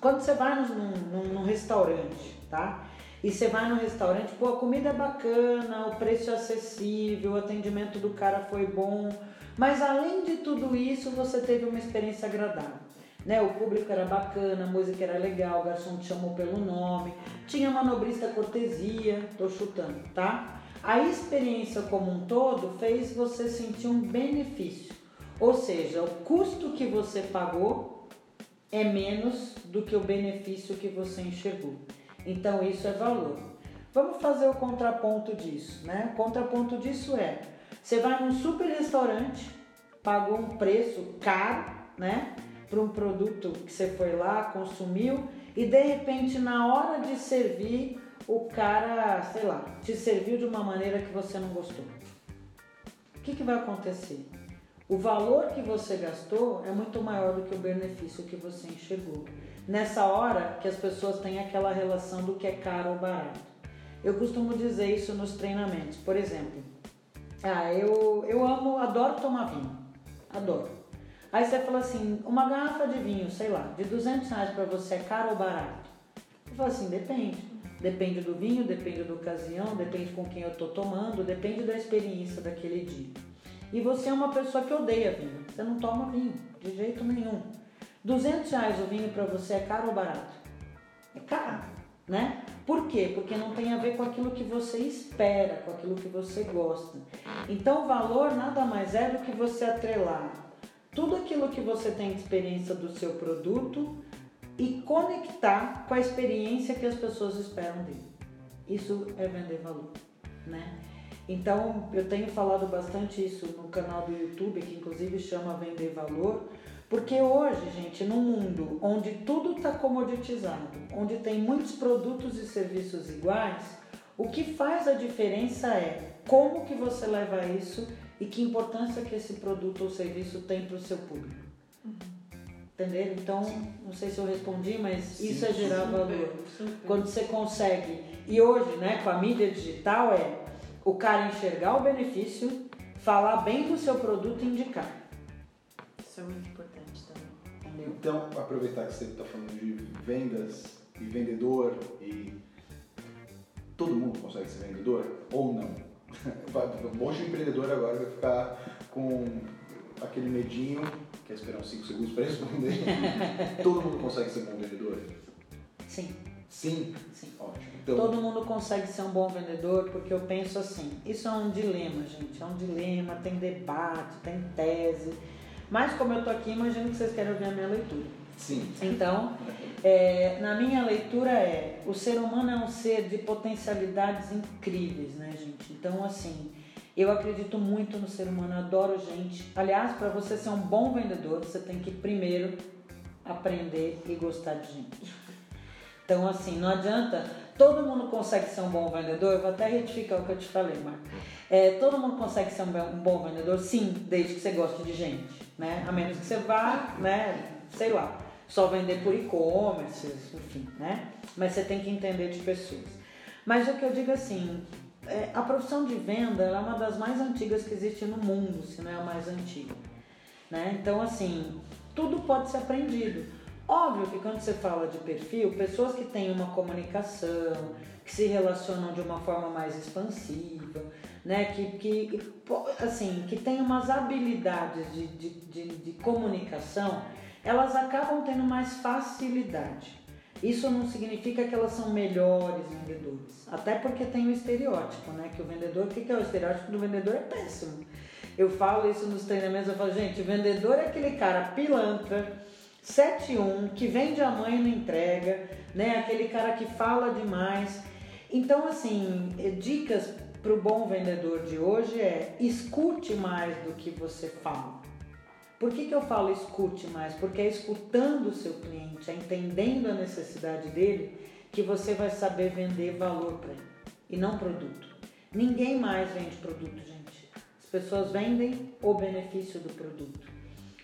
quando você vai num, num, num restaurante, tá? E você vai no restaurante, pô, a comida é bacana, o preço é acessível, o atendimento do cara foi bom, mas além de tudo isso, você teve uma experiência agradável. Né? O público era bacana, a música era legal, o garçom te chamou pelo nome, tinha manobrista cortesia, tô chutando, tá? A experiência como um todo fez você sentir um benefício, ou seja, o custo que você pagou é menos do que o benefício que você enxergou. Então isso é valor. Vamos fazer o contraponto disso, né? O contraponto disso é: você vai num super restaurante, pagou um preço caro, né? Para um produto que você foi lá, consumiu, e de repente na hora de servir, o cara, sei lá, te serviu de uma maneira que você não gostou. O que, que vai acontecer? O valor que você gastou é muito maior do que o benefício que você enxergou nessa hora que as pessoas têm aquela relação do que é caro ou barato. Eu costumo dizer isso nos treinamentos. Por exemplo, ah, eu, eu amo, adoro tomar vinho. Adoro. Aí você fala assim, uma garrafa de vinho, sei lá, de 200 reais para você é caro ou barato? Eu falo assim, depende. Depende do vinho, depende da ocasião, depende com quem eu estou tomando, depende da experiência daquele dia. E você é uma pessoa que odeia vinho. Você não toma vinho, de jeito nenhum. 200 reais o vinho para você é caro ou barato? É caro, né? Por quê? Porque não tem a ver com aquilo que você espera, com aquilo que você gosta. Então, o valor nada mais é do que você atrelar tudo aquilo que você tem de experiência do seu produto e conectar com a experiência que as pessoas esperam dele. Isso é vender valor, né? Então, eu tenho falado bastante isso no canal do YouTube, que inclusive chama Vender Valor, porque hoje, gente, num mundo onde tudo está comoditizado, onde tem muitos produtos e serviços iguais, o que faz a diferença é como que você leva isso e que importância que esse produto ou serviço tem para o seu público. Uhum. Entenderam? Então, Sim. não sei se eu respondi, mas Sim. isso é gerar super, valor. Super. Quando você consegue. E hoje, né, com a mídia digital, é o cara enxergar o benefício, falar bem do seu produto e indicar. Isso é muito importante. Então, aproveitar que você está falando de vendas e vendedor e todo mundo consegue ser vendedor ou não? Um monte de empreendedor agora vai ficar com aquele medinho, quer esperar uns 5 segundos para responder. todo mundo consegue ser um bom vendedor? Sim. Sim? Sim. Ótimo. Então... Todo mundo consegue ser um bom vendedor porque eu penso assim, isso é um dilema, gente, é um dilema, tem debate, tem tese. Mas como eu estou aqui, imagino que vocês querem ouvir a minha leitura. Sim. Então, é, na minha leitura é, o ser humano é um ser de potencialidades incríveis, né, gente? Então, assim, eu acredito muito no ser humano, adoro gente. Aliás, para você ser um bom vendedor, você tem que primeiro aprender e gostar de gente. Então, assim, não adianta. Todo mundo consegue ser um bom vendedor. Eu vou até retificar o que eu te falei, Marco. É, todo mundo consegue ser um bom vendedor, sim, desde que você goste de gente né? A menos que você vá, né, sei lá, só vender por e-commerce, enfim, né? Mas você tem que entender de pessoas. Mas o que eu digo assim, é, a profissão de venda é uma das mais antigas que existe no mundo, se não é a mais antiga. Né? Então, assim, tudo pode ser aprendido. Óbvio que quando você fala de perfil, pessoas que têm uma comunicação, que se relacionam de uma forma mais expansiva, né, que, que, assim, que tem umas habilidades de, de, de, de comunicação, elas acabam tendo mais facilidade. Isso não significa que elas são melhores vendedores. Até porque tem o estereótipo, né? Que o vendedor, o que é o estereótipo do vendedor? É péssimo. Eu falo isso nos treinamentos, eu falo, gente, o vendedor é aquele cara pilantra, 7-1, que vende a mãe e não entrega, né? Aquele cara que fala demais. Então, assim, eh, dicas para o bom vendedor de hoje é escute mais do que você fala. Por que, que eu falo escute mais? Porque é escutando o seu cliente, é entendendo a necessidade dele, que você vai saber vender valor para ele e não produto. Ninguém mais vende produto, gente. As pessoas vendem o benefício do produto.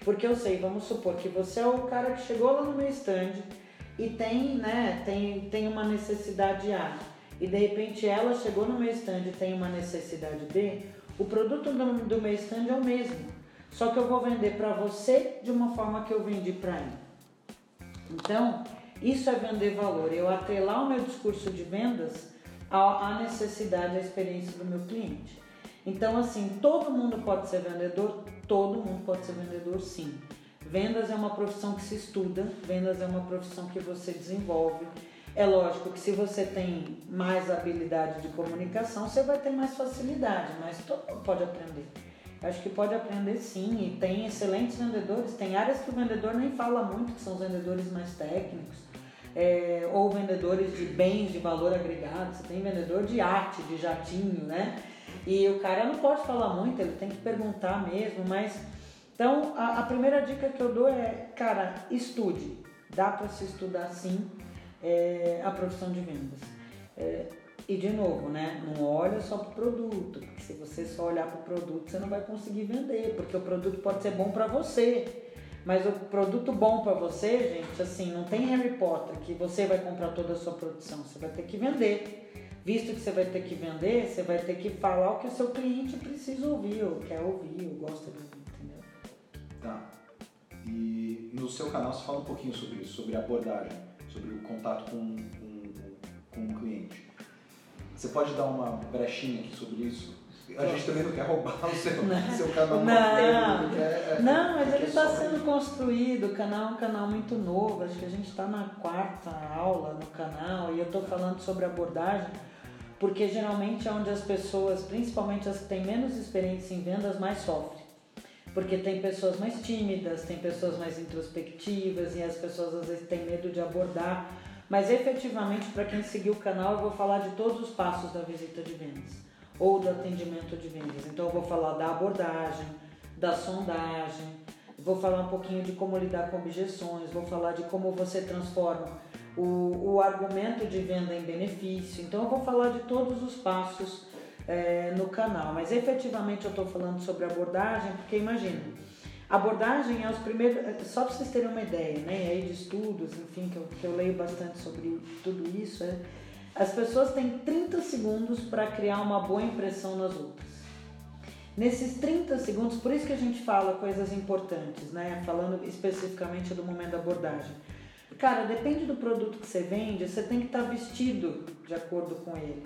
Porque eu sei, vamos supor que você é o cara que chegou lá no meu stand e tem, né, tem, tem uma necessidade A e de repente ela chegou no meu stand e tem uma necessidade B, o produto do, do meu stand é o mesmo. Só que eu vou vender para você de uma forma que eu vendi para ele. Então, isso é vender valor. Eu atrelar o meu discurso de vendas à necessidade, à experiência do meu cliente. Então, assim, todo mundo pode ser vendedor? Todo mundo pode ser vendedor, sim. Vendas é uma profissão que se estuda, vendas é uma profissão que você desenvolve. É lógico que se você tem mais habilidade de comunicação, você vai ter mais facilidade, mas todo mundo pode aprender. Acho que pode aprender sim, e tem excelentes vendedores. Tem áreas que o vendedor nem fala muito, que são os vendedores mais técnicos, é, ou vendedores de bens de valor agregado. Você tem vendedor de arte, de jatinho, né? E o cara não pode falar muito, ele tem que perguntar mesmo, mas. Então, a, a primeira dica que eu dou é, cara, estude. Dá para se estudar sim é, a profissão de vendas. É, e de novo, né? Não olha só para o produto, porque se você só olhar para o produto, você não vai conseguir vender, porque o produto pode ser bom para você. Mas o produto bom para você, gente, assim, não tem Harry Potter que você vai comprar toda a sua produção, você vai ter que vender. Visto que você vai ter que vender, você vai ter que falar o que o seu cliente precisa ouvir, ou quer ouvir, ou gosta de ouvir, entendeu? Tá. E no seu canal você fala um pouquinho sobre isso, sobre abordagem, sobre o contato com, com, com o cliente. Você pode dar uma brechinha aqui sobre isso? A gente também não quer roubar o seu, não. seu canal. Não, quer, não mas ele está sendo construído. O canal é um canal muito novo. Acho que a gente está na quarta aula no canal e eu estou falando sobre abordagem, porque geralmente é onde as pessoas, principalmente as que têm menos experiência em vendas, mais sofrem. Porque tem pessoas mais tímidas, tem pessoas mais introspectivas e as pessoas às vezes têm medo de abordar mas efetivamente, para quem seguiu o canal, eu vou falar de todos os passos da visita de vendas ou do atendimento de vendas. Então, eu vou falar da abordagem, da sondagem, vou falar um pouquinho de como lidar com objeções, vou falar de como você transforma o, o argumento de venda em benefício. Então, eu vou falar de todos os passos é, no canal, mas efetivamente eu estou falando sobre abordagem, porque imagina abordagem é os primeiros, é, só para vocês terem uma ideia, né, aí de estudos, enfim, que eu, que eu leio bastante sobre tudo isso, é, as pessoas têm 30 segundos para criar uma boa impressão nas outras. Nesses 30 segundos, por isso que a gente fala coisas importantes, né, falando especificamente do momento da abordagem. Cara, depende do produto que você vende, você tem que estar tá vestido de acordo com ele.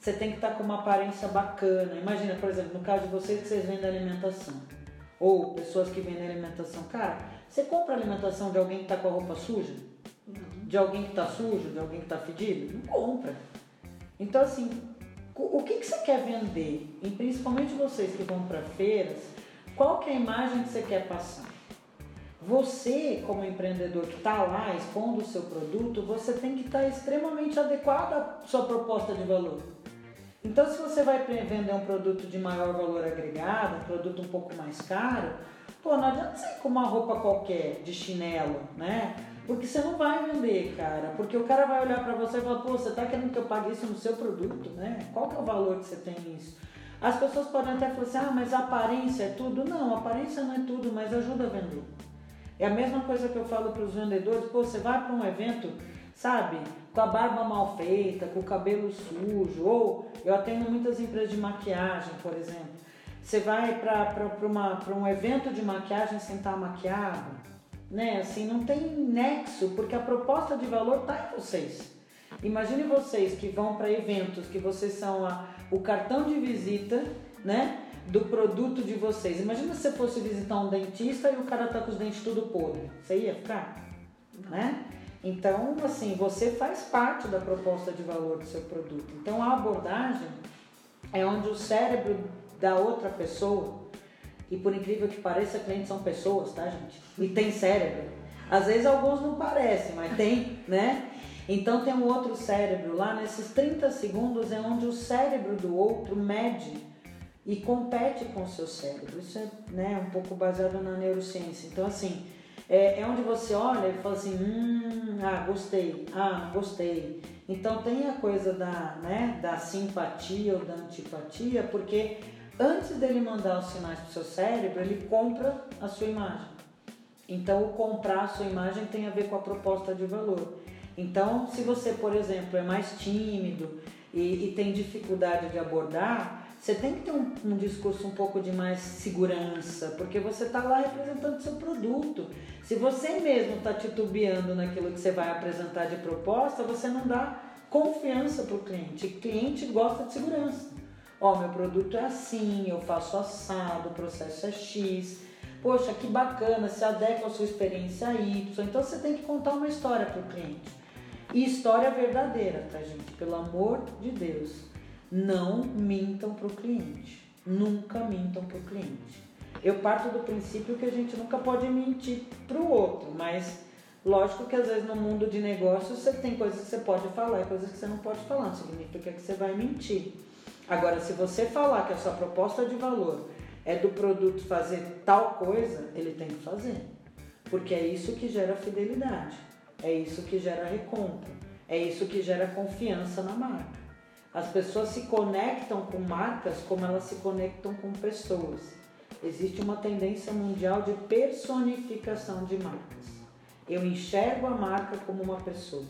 Você tem que estar tá com uma aparência bacana. Imagina, por exemplo, no caso de vocês que vocês vendem alimentação ou pessoas que vendem alimentação. Cara, você compra alimentação de alguém que está com a roupa suja? De alguém que está sujo? De alguém que está fedido? Não compra. Então, assim, o que, que você quer vender? E principalmente vocês que vão para feiras, qual que é a imagem que você quer passar? Você, como empreendedor que está lá expondo o seu produto, você tem que estar tá extremamente adequado à sua proposta de valor. Então, se você vai vender um produto de maior valor agregado, um produto um pouco mais caro, pô, não adianta ser com uma roupa qualquer, de chinelo, né? Porque você não vai vender, cara. Porque o cara vai olhar para você e falar, pô, você tá querendo que eu pague isso no seu produto, né? Qual que é o valor que você tem nisso? As pessoas podem até falar assim, ah, mas a aparência é tudo. Não, aparência não é tudo, mas ajuda a vender. É a mesma coisa que eu falo para os vendedores, pô, você vai para um evento, sabe? com a barba mal feita, com o cabelo sujo, ou eu atendo muitas empresas de maquiagem, por exemplo. Você vai para um evento de maquiagem sem estar maquiado, né? Assim, não tem nexo, porque a proposta de valor está em vocês. Imagine vocês que vão para eventos, que vocês são a, o cartão de visita, né? Do produto de vocês. Imagina se você fosse visitar um dentista e o cara tá com os dentes tudo podre. Você ia ficar? Né? Então, assim, você faz parte da proposta de valor do seu produto. Então, a abordagem é onde o cérebro da outra pessoa, e por incrível que pareça, clientes são pessoas, tá, gente? E tem cérebro. Às vezes alguns não parecem, mas tem, né? Então tem um outro cérebro lá, nesses 30 segundos é onde o cérebro do outro mede e compete com o seu cérebro. Isso é né, um pouco baseado na neurociência. Então, assim, é, é onde você olha e fala assim, hum, ah, gostei, ah, gostei. Então tem a coisa da, né, da simpatia ou da antipatia, porque antes dele mandar os sinais para o seu cérebro, ele compra a sua imagem. Então o comprar a sua imagem tem a ver com a proposta de valor. Então, se você, por exemplo, é mais tímido e, e tem dificuldade de abordar, você tem que ter um, um, discurso um pouco de mais segurança, porque você está lá representando seu produto. Se você mesmo está titubeando naquilo que você vai apresentar de proposta, você não dá confiança para o cliente. O cliente gosta de segurança. Ó, oh, meu produto é assim, eu faço assado, o processo é X. Poxa, que bacana, se adequa à sua experiência Y. Então você tem que contar uma história para o cliente. E história verdadeira, tá, gente? Pelo amor de Deus. Não mintam para o cliente. Nunca mintam para o cliente. Eu parto do princípio que a gente nunca pode mentir para o outro, mas lógico que às vezes no mundo de negócios você tem coisas que você pode falar e coisas que você não pode falar, não significa que você vai mentir. Agora, se você falar que a sua proposta de valor é do produto fazer tal coisa, ele tem que fazer. Porque é isso que gera fidelidade, é isso que gera recompra, é isso que gera confiança na marca. As pessoas se conectam com marcas como elas se conectam com pessoas. Existe uma tendência mundial de personificação de marcas. Eu enxergo a marca como uma pessoa.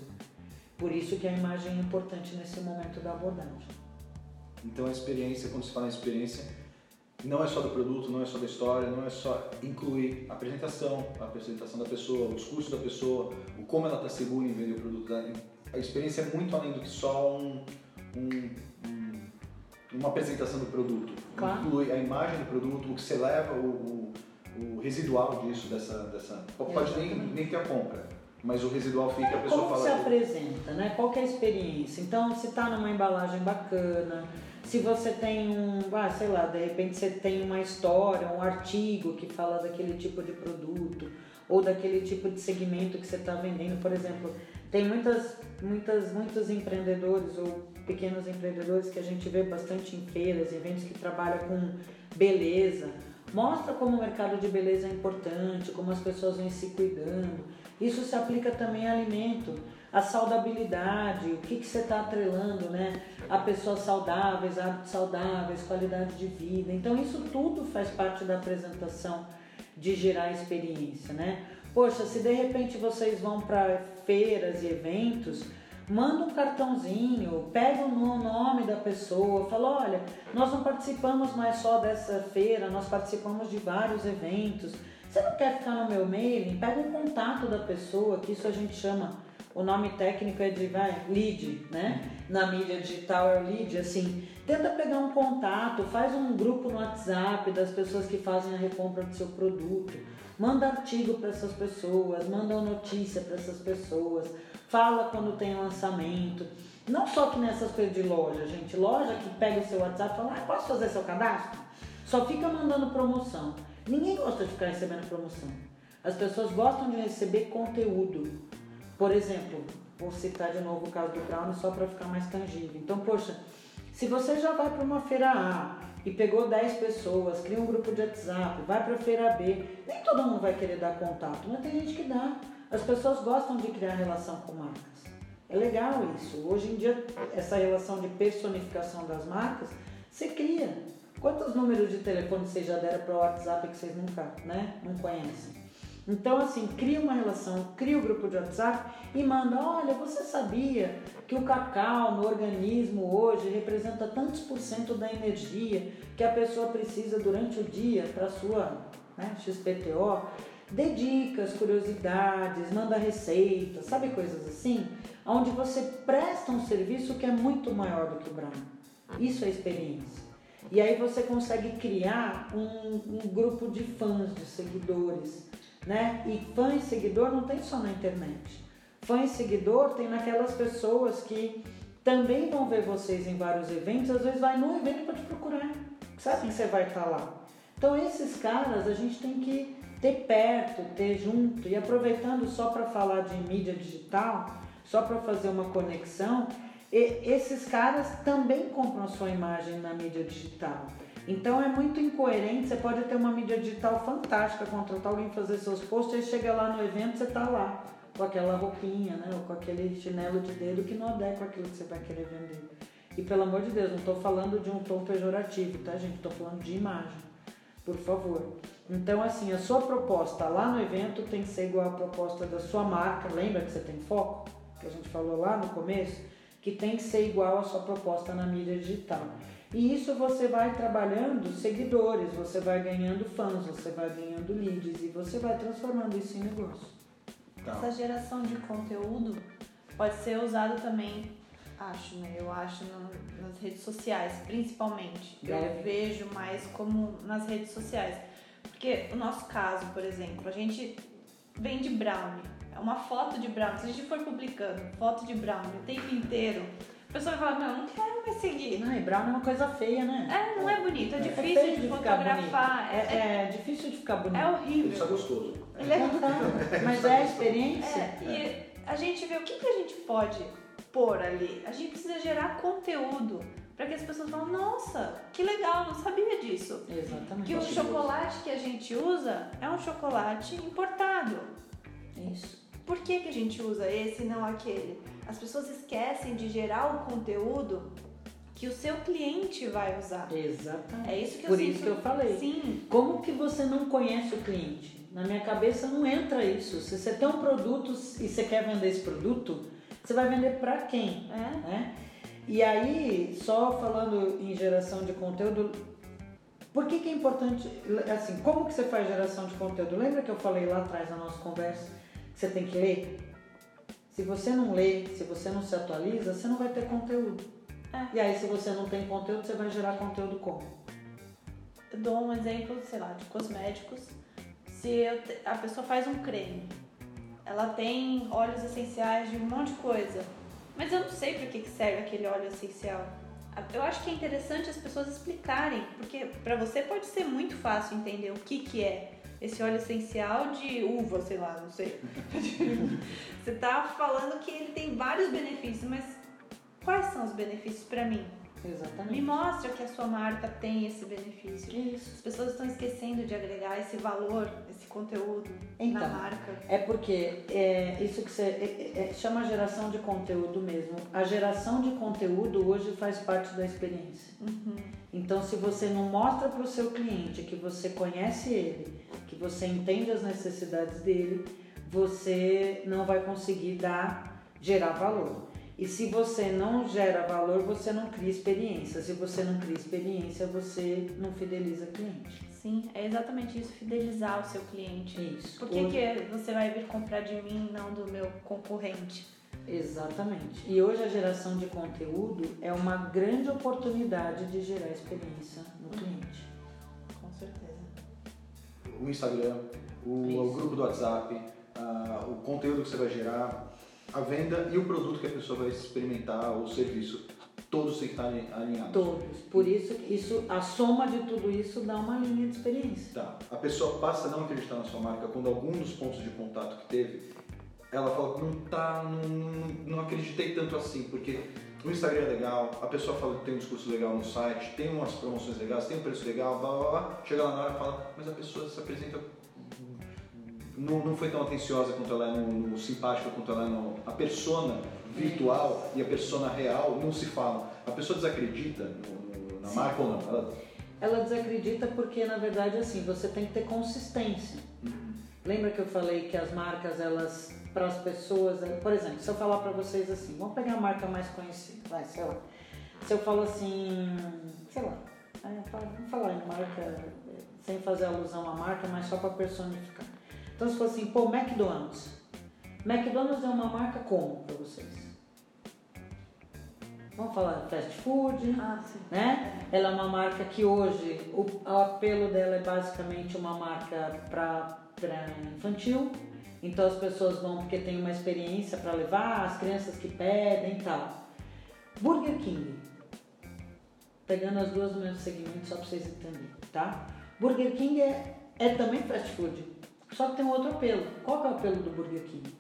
Por isso que a imagem é importante nesse momento da abordagem. Então a experiência, quando se fala em experiência, não é só do produto, não é só da história, não é só incluir a apresentação, a apresentação da pessoa, o discurso da pessoa, o como ela está segura em vender o produto. A experiência é muito além do que só um, um, um, uma apresentação do produto. Claro. Inclui a imagem do produto, o que você leva, o, o, o residual disso, dessa. dessa pode nem, nem ter a compra. Mas o residual fica, a pessoa Como fala. Como se apresenta, né? Qual é a experiência? Então, se está numa embalagem bacana, se você tem um, ah, sei lá, de repente você tem uma história, um artigo que fala daquele tipo de produto ou daquele tipo de segmento que você está vendendo, por exemplo, tem muitas, muitas, muitos empreendedores ou pequenos empreendedores que a gente vê bastante em feiras, eventos que trabalham com beleza. Mostra como o mercado de beleza é importante, como as pessoas vêm se cuidando. Isso se aplica também a alimento, a saudabilidade, o que, que você está atrelando, né? A pessoas saudáveis, hábitos saudáveis, qualidade de vida. Então isso tudo faz parte da apresentação de gerar experiência, né? Poxa, se de repente vocês vão para feiras e eventos, manda um cartãozinho, pega o nome da pessoa, fala, olha, nós não participamos mais só dessa feira, nós participamos de vários eventos. Você não quer ficar no meu mailing? Pega um contato da pessoa, que isso a gente chama, o nome técnico é de vai, lead, né? Na mídia digital é o lead, assim. Tenta pegar um contato, faz um grupo no WhatsApp das pessoas que fazem a recompra do seu produto. Manda artigo para essas pessoas, manda notícia para essas pessoas fala quando tem lançamento. Não só que nessas coisas de loja, gente. Loja que pega o seu WhatsApp e fala, ah, posso fazer seu cadastro? Só fica mandando promoção. Ninguém gosta de ficar recebendo promoção. As pessoas gostam de receber conteúdo. Por exemplo, vou citar de novo o caso do Brown só para ficar mais tangível. Então, poxa, se você já vai para uma feira A e pegou 10 pessoas, cria um grupo de WhatsApp, vai para a feira B, nem todo mundo vai querer dar contato, mas tem gente que dá. As pessoas gostam de criar relação com marcas. É legal isso. Hoje em dia, essa relação de personificação das marcas, você cria. Quantos números de telefone vocês já deram para o WhatsApp que vocês nunca né, não conhecem? Então, assim, cria uma relação, cria o um grupo de WhatsApp e manda: olha, você sabia que o cacau no organismo hoje representa tantos por cento da energia que a pessoa precisa durante o dia para sua né, XPTO? Dê dicas, curiosidades, manda receitas, sabe coisas assim? Onde você presta um serviço que é muito maior do que o Brown. Isso é experiência. E aí você consegue criar um, um grupo de fãs, de seguidores, né? E fã e seguidor não tem só na internet. Fã e seguidor tem naquelas pessoas que também vão ver vocês em vários eventos, às vezes vai num evento para te procurar, sabe que você vai estar lá. Então esses caras a gente tem que ter perto, ter junto e aproveitando só para falar de mídia digital, só para fazer uma conexão, e esses caras também compram a sua imagem na mídia digital. Então é muito incoerente, você pode ter uma mídia digital fantástica, contratar alguém fazer seus posts, aí chega lá no evento, você está lá com aquela roupinha, né, ou com aquele chinelo de dedo que não adequa aquilo que você vai querer vender. E pelo amor de Deus, não estou falando de um tom pejorativo, tá gente? Estou falando de imagem, por favor. Então assim, a sua proposta lá no evento tem que ser igual à proposta da sua marca, lembra que você tem foco? Que a gente falou lá no começo? Que tem que ser igual à sua proposta na mídia digital. E isso você vai trabalhando seguidores, você vai ganhando fãs, você vai ganhando leads e você vai transformando isso em negócio. Tá. Essa geração de conteúdo pode ser usado também, acho, né? Eu acho no, nas redes sociais, principalmente. Eu vejo mais como nas redes sociais. Porque o nosso caso, por exemplo, a gente vende brownie. É uma foto de brownie. Se a gente for publicando foto de brownie o tempo inteiro, a pessoa vai falar, não, não quero mais seguir. Não, e brown é uma coisa feia, né? É, não é bonito, é, é difícil é de, de fotografar. É, é, é, difícil de ficar bonito. É horrível. Isso é gostoso. Ele é Mas é a experiência. É, e a gente vê o que, que a gente pode pôr ali. A gente precisa gerar conteúdo para que as pessoas falem, nossa, que legal, não sabia disso. Exatamente. Que o chocolate que a gente usa é um chocolate importado. Isso. Por que, que a gente usa esse e não aquele? As pessoas esquecem de gerar o conteúdo que o seu cliente vai usar. Exatamente. É isso que eu Por sinto. isso que eu falei. Sim. Como que você não conhece o cliente? Na minha cabeça não entra isso. Se você tem um produto e você quer vender esse produto, você vai vender para quem? É. Né? E aí, só falando em geração de conteúdo, por que, que é importante, assim, como que você faz geração de conteúdo? Lembra que eu falei lá atrás na nossa conversa que você tem que ler? Se você não lê, se você não se atualiza, você não vai ter conteúdo. É. E aí, se você não tem conteúdo, você vai gerar conteúdo como? Eu dou um exemplo, sei lá, de cosméticos. Se te... a pessoa faz um creme, ela tem óleos essenciais de um monte de coisa, mas eu não sei para que serve aquele óleo essencial. Eu acho que é interessante as pessoas explicarem, porque para você pode ser muito fácil entender o que, que é esse óleo essencial de uva, sei lá, não sei. Você tá falando que ele tem vários benefícios, mas quais são os benefícios para mim? Exatamente. Me mostra que a sua marca tem esse benefício. Isso. As pessoas estão esquecendo de agregar esse valor, esse conteúdo então, na marca. É porque é, isso que você é, é, chama geração de conteúdo mesmo. A geração de conteúdo hoje faz parte da experiência. Uhum. Então, se você não mostra para o seu cliente que você conhece ele, que você entende as necessidades dele, você não vai conseguir dar gerar valor. E se você não gera valor, você não cria experiência. Se você não cria experiência, você não fideliza cliente. Sim, é exatamente isso, fidelizar o seu cliente. Isso. Por que, que você vai vir comprar de mim e não do meu concorrente? Exatamente. E hoje a geração de conteúdo é uma grande oportunidade de gerar experiência no cliente. Com certeza. O Instagram, o, o grupo do WhatsApp, uh, o conteúdo que você vai gerar, a venda e o produto que a pessoa vai experimentar, o serviço, todos têm que estar alinhados. Todos. Por isso, isso, a soma de tudo isso dá uma linha de experiência. Tá. A pessoa passa a não acreditar na sua marca quando algum dos pontos de contato que teve, ela fala que não tá, não, não, não acreditei tanto assim, porque o Instagram é legal, a pessoa fala que tem um discurso legal no site, tem umas promoções legais, tem um preço legal, blá blá blá. Chega lá na hora e fala, mas a pessoa se apresenta não, não foi tão atenciosa quanto ela é no, no simpática quanto ela é no, a persona virtual e a persona real não se falam. A pessoa desacredita no, no, na Sim. marca ou não? Ela... ela... desacredita porque na verdade assim você tem que ter consistência. Uhum. Lembra que eu falei que as marcas elas para as pessoas, por exemplo, se eu falar para vocês assim, vamos pegar a marca mais conhecida, vai, sei lá. Se eu falo assim, sei lá, vamos falar em marca sem fazer alusão à marca, mas só para personificar. Então, se for assim, pô, McDonald's. McDonald's é uma marca como para vocês? Vamos falar fast food, Ah, sim. né? Ela é uma marca que hoje o, o apelo dela é basicamente uma marca para infantil. Então as pessoas vão porque tem uma experiência para levar, as crianças que pedem e tal. Burger King. Pegando as duas no mesmo segmento só para vocês entenderem, tá? Burger King é, é também fast food, só que tem um outro apelo. Qual é o apelo do Burger King?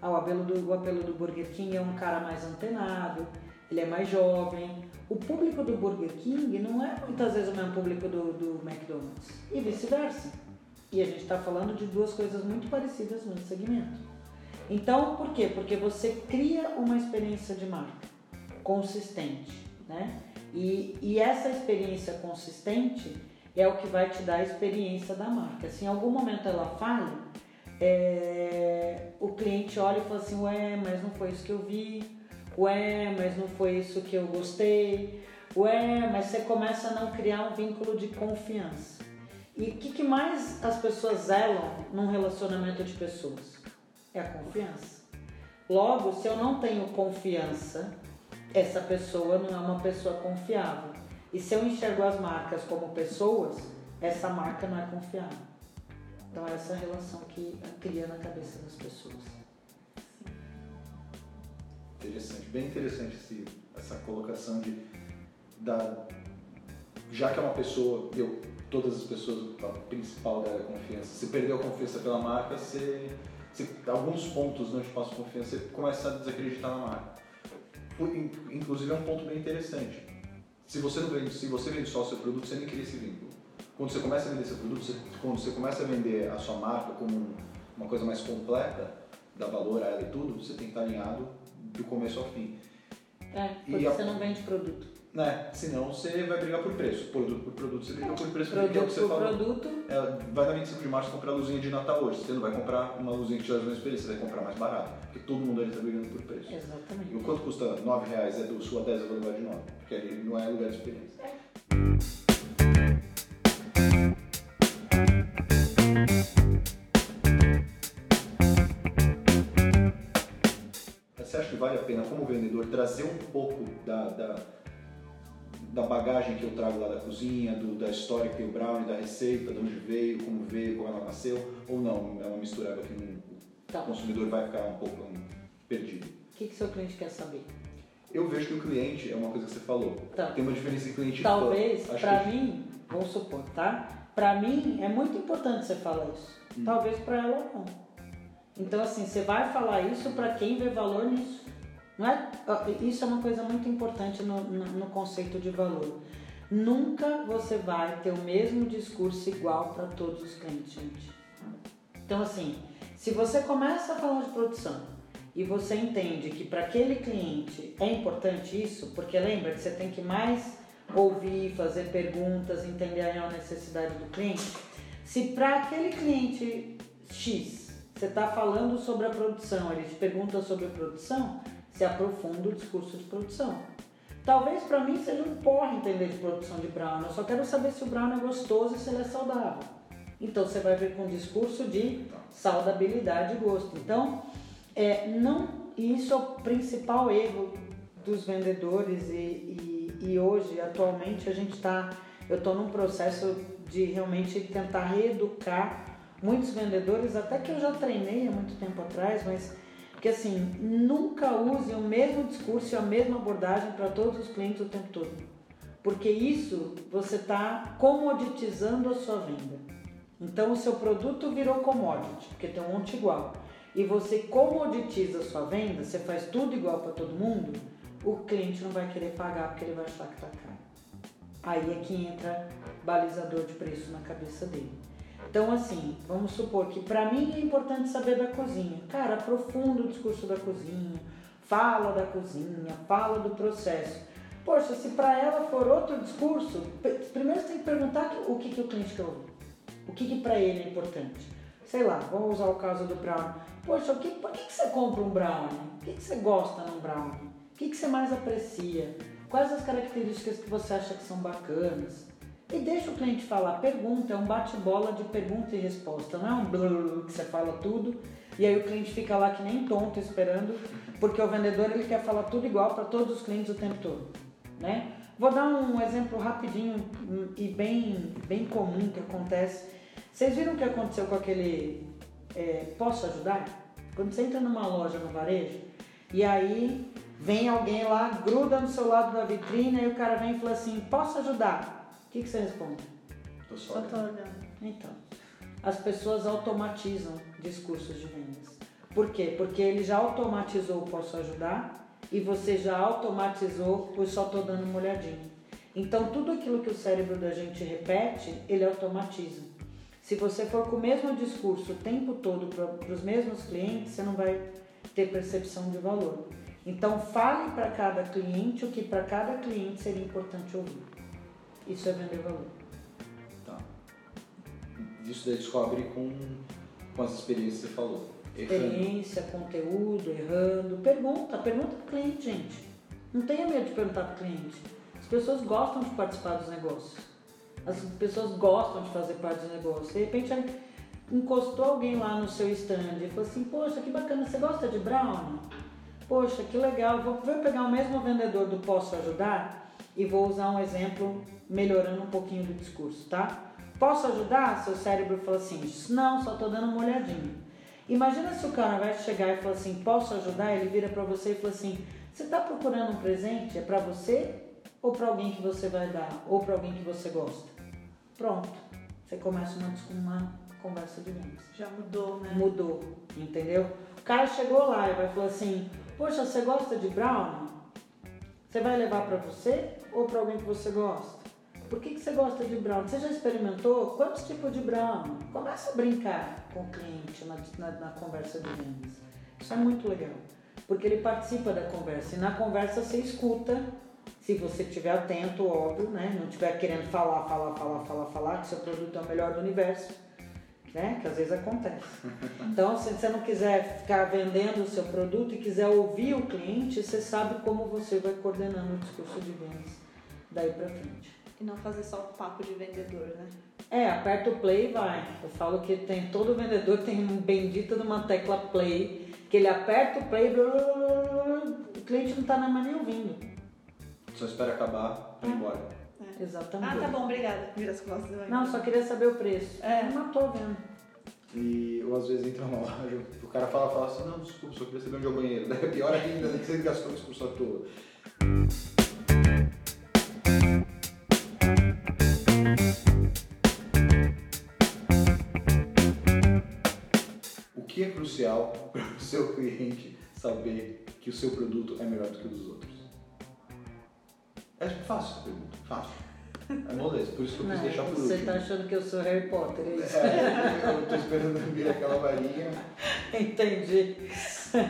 Ah, o apelo do, o apelo do Burger King é um cara mais antenado, ele é mais jovem. O público do Burger King não é muitas vezes o mesmo público do, do McDonald's e vice-versa. E a gente está falando de duas coisas muito parecidas no segmento. Então, por quê? Porque você cria uma experiência de marca consistente, né? E, e essa experiência consistente é o que vai te dar a experiência da marca. Se em algum momento ela falha, é, o cliente olha e fala assim, ué, mas não foi isso que eu vi, ué, mas não foi isso que eu gostei, ué, mas você começa a não criar um vínculo de confiança. E o que, que mais as pessoas zelam num relacionamento de pessoas? É a confiança. Logo, se eu não tenho confiança, essa pessoa não é uma pessoa confiável. E se eu enxergo as marcas como pessoas, essa marca não é confiável. Então essa é a relação que cria na cabeça das pessoas. Interessante, bem interessante esse, essa colocação de da, já que é uma pessoa, eu, todas as pessoas, a principal da confiança, se perdeu a confiança pela marca, você, você alguns pontos não te passam confiança, você começa a desacreditar na marca. Inclusive é um ponto bem interessante. Se você não vende, se você vende só o seu produto, você nem cria esse vínculo. Quando você começa a vender seu produto, você, quando você começa a vender a sua marca como uma coisa mais completa, dá valor a ela e tudo, você tem que estar alinhado do começo ao fim. É, porque E a- você não vende produto. Né? Senão você vai brigar por preço. Produto por produto, você briga por preço. porque é o que você falou. produto, É, vai na 25 de março comprar luzinha de Natal hoje. Você não vai comprar uma luzinha que te leva uma experiência, você vai comprar mais barato. Porque todo mundo ali está brigando por preço. E exatamente. o quanto custa 9 reais é do sul a 10 é do lugar de 9. Porque ali não é lugar de experiência. Você acha que vale a pena, como vendedor, trazer um pouco da, da, da bagagem que eu trago lá da cozinha, do, da história que tem o brownie, da receita, de onde veio, como veio, como ela nasceu? Ou não? É uma misturada que não- Tá. o consumidor vai ficar um pouco hum, perdido? O que, que seu cliente quer saber? Eu vejo que o cliente é uma coisa que você falou. Tá. Tem uma diferença de cliente e Talvez, que- mim, vamos supor, tá? Pra mim é muito importante você falar isso. Hum. Talvez pra ela não. Então, assim, você vai falar isso pra quem vê valor nisso. Não é? Isso é uma coisa muito importante no, no, no conceito de valor. Nunca você vai ter o mesmo discurso igual para todos os clientes, gente. Então, assim, se você começa a falar de produção e você entende que para aquele cliente é importante isso, porque lembra que você tem que mais ouvir, fazer perguntas, entender a necessidade do cliente. Se para aquele cliente X você está falando sobre a produção, ele te pergunta sobre a produção, você aprofunda o discurso de produção. Talvez para mim seja um porre entender de produção de brownie, eu só quero saber se o brownie é gostoso e se ele é saudável. Então você vai ver com um discurso de saudabilidade e gosto. Então, é, não, isso é o principal erro dos vendedores e, e, e hoje, atualmente, a gente está, eu estou num processo de realmente tentar reeducar muitos vendedores, até que eu já treinei há muito tempo atrás, mas que assim, nunca use o mesmo discurso e a mesma abordagem para todos os clientes o tempo todo. Porque isso você está comoditizando a sua venda. Então o seu produto virou commodity, porque tem um monte igual. E você comoditiza a sua venda, você faz tudo igual para todo mundo, o cliente não vai querer pagar porque ele vai achar que está caro. Aí é que entra balizador de preço na cabeça dele. Então, assim, vamos supor que para mim é importante saber da cozinha. Cara, aprofunda o discurso da cozinha, fala da cozinha, fala do processo. Poxa, se para ela for outro discurso, primeiro você tem que perguntar o que, que o cliente quer ouvir. O que, que para ele é importante. Sei lá, vamos usar o caso do brownie. Poxa, o que, por que, que você compra um brownie? O que, que você gosta num brownie? O que, que você mais aprecia? Quais as características que você acha que são bacanas? E deixa o cliente falar, pergunta, é um bate-bola de pergunta e resposta, não é um blá, que você fala tudo e aí o cliente fica lá que nem tonto esperando, porque o vendedor ele quer falar tudo igual para todos os clientes o tempo todo, né? Vou dar um exemplo rapidinho e bem, bem comum que acontece. Vocês viram o que aconteceu com aquele é, posso ajudar? Quando você entra numa loja no varejo e aí vem alguém lá, gruda no seu lado da vitrine e o cara vem e fala assim, posso ajudar? O que, que você responde? Tô só Só tô olhando. Então, as pessoas automatizam discursos de vendas. Por quê? Porque ele já automatizou o posso ajudar e você já automatizou o só tô dando uma olhadinha. Então, tudo aquilo que o cérebro da gente repete, ele automatiza. Se você for com o mesmo discurso o tempo todo para os mesmos clientes, você não vai ter percepção de valor. Então, fale para cada cliente o que para cada cliente seria importante ouvir. Isso é vender valor. Tá. Isso daí descobre com, com as experiências que você falou. Errando. Experiência, conteúdo, errando. Pergunta, pergunta para o cliente, gente. Não tenha medo de perguntar para o cliente. As pessoas gostam de participar dos negócios. As pessoas gostam de fazer parte dos negócios. De repente, encostou alguém lá no seu stand e falou assim: Poxa, que bacana, você gosta de brownie? Poxa, que legal. Vou, vou pegar o mesmo vendedor do Posso Ajudar e vou usar um exemplo melhorando um pouquinho do discurso, tá? Posso ajudar? Seu cérebro fala assim: Não, só tô dando uma olhadinha. Imagina se o cara vai chegar e falar assim: Posso ajudar? Ele vira para você e fala assim: Você está procurando um presente? É para você ou para alguém que você vai dar? Ou para alguém que você gosta? Pronto. Você começa uma, uma conversa de vendas. Já mudou, né? Mudou, entendeu? O cara chegou lá e vai falar assim: Poxa, você gosta de brownie? Você vai levar para você ou para alguém que você gosta? Por que, que você gosta de brownie? Você já experimentou? Quantos tipos de brownie? Começa a brincar com o cliente na, na, na conversa de vendas. Isso é muito legal, porque ele participa da conversa e na conversa você escuta. Se você estiver atento, óbvio, né? Não estiver querendo falar, falar, falar, falar, falar, que seu produto é o melhor do universo, né? Que às vezes acontece. Então, se você não quiser ficar vendendo o seu produto e quiser ouvir o cliente, você sabe como você vai coordenando o discurso de vendas daí para frente. E não fazer só o papo de vendedor, né? É, aperta o play e vai. Eu falo que tem todo vendedor tem um bendito de uma tecla play, que ele aperta o play, blá, blá, blá, o cliente não tá mais nem ouvindo. Só espera acabar pra ir embora. Exatamente. Ah, tá bom, obrigada. Vira as costas. vai. Não, só queria saber o preço. É. Não tô vendo. E ou às vezes entra numa loja, o cara fala, fala assim, não, desculpa, só queria saber onde é o banheiro. Daí é pior ainda, né, que você gastou o discurso à que é crucial para o seu cliente saber que o seu produto é melhor do que o dos outros? É fácil essa pergunta, fácil. É moleza, por isso que eu quis Não, deixar por você último. tá achando que eu sou Harry Potter, é isso? É, eu tô esperando vir aquela varinha. Entendi.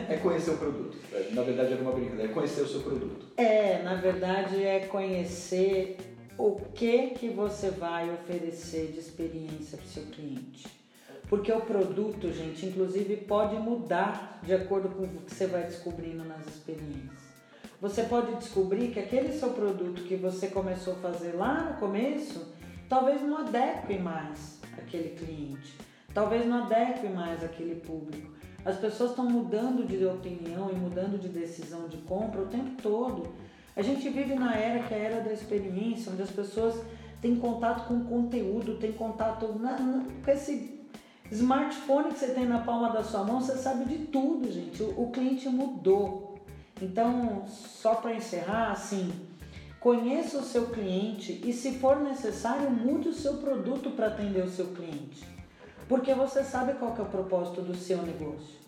É conhecer o produto. Na verdade era uma brincadeira, é conhecer o seu produto. É, na verdade é conhecer o que que você vai oferecer de experiência para o seu cliente. Porque o produto, gente, inclusive pode mudar de acordo com o que você vai descobrindo nas experiências. Você pode descobrir que aquele seu produto que você começou a fazer lá no começo, talvez não adeque mais aquele cliente, talvez não adeque mais aquele público. As pessoas estão mudando de opinião e mudando de decisão de compra o tempo todo. A gente vive na era que é a era da experiência, onde as pessoas têm contato com conteúdo, têm contato na- na- com esse smartphone que você tem na palma da sua mão, você sabe de tudo, gente. O, o cliente mudou. Então, só para encerrar, assim, conheça o seu cliente e, se for necessário, mude o seu produto para atender o seu cliente. Porque você sabe qual é o propósito do seu negócio.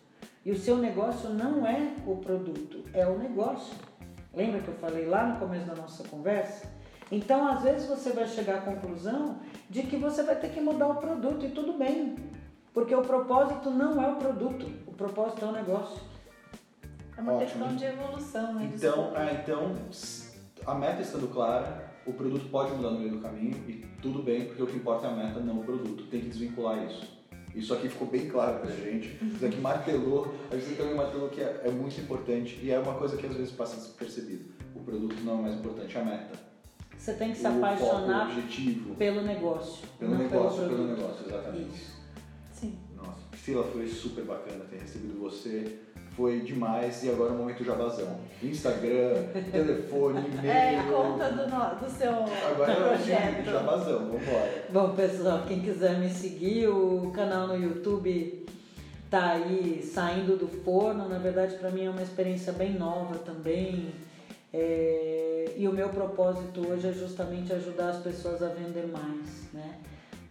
E o seu negócio não é o produto, é o negócio. Lembra que eu falei lá no começo da nossa conversa? Então, às vezes você vai chegar à conclusão de que você vai ter que mudar o produto e tudo bem. Porque o propósito não é o produto, o propósito é o negócio. É uma Ótimo. questão de evolução, né? Então, ah, então, a meta estando clara, o produto pode mudar no meio do caminho e tudo bem, porque o que importa é a meta, não o produto. Tem que desvincular isso. Isso aqui ficou bem claro pra gente. Isso aqui martelou, a gente também martelou que é, é muito importante e é uma coisa que às vezes passa despercebido. O produto não é mais importante, é a meta. você tem que se o apaixonar foco, o objetivo. pelo negócio. Pelo não negócio, pelo, pelo negócio, exatamente. Isso. Priscila, foi super bacana ter recebido você. Foi demais e agora é o momento jabazão. Instagram, telefone, e-mail. É, conta do, no- do seu Agora é o projeto. jabazão, vambora. Bom, pessoal, quem quiser me seguir, o canal no YouTube tá aí saindo do forno. Na verdade, para mim é uma experiência bem nova também. É, E o meu propósito hoje é justamente ajudar as pessoas a vender mais, né?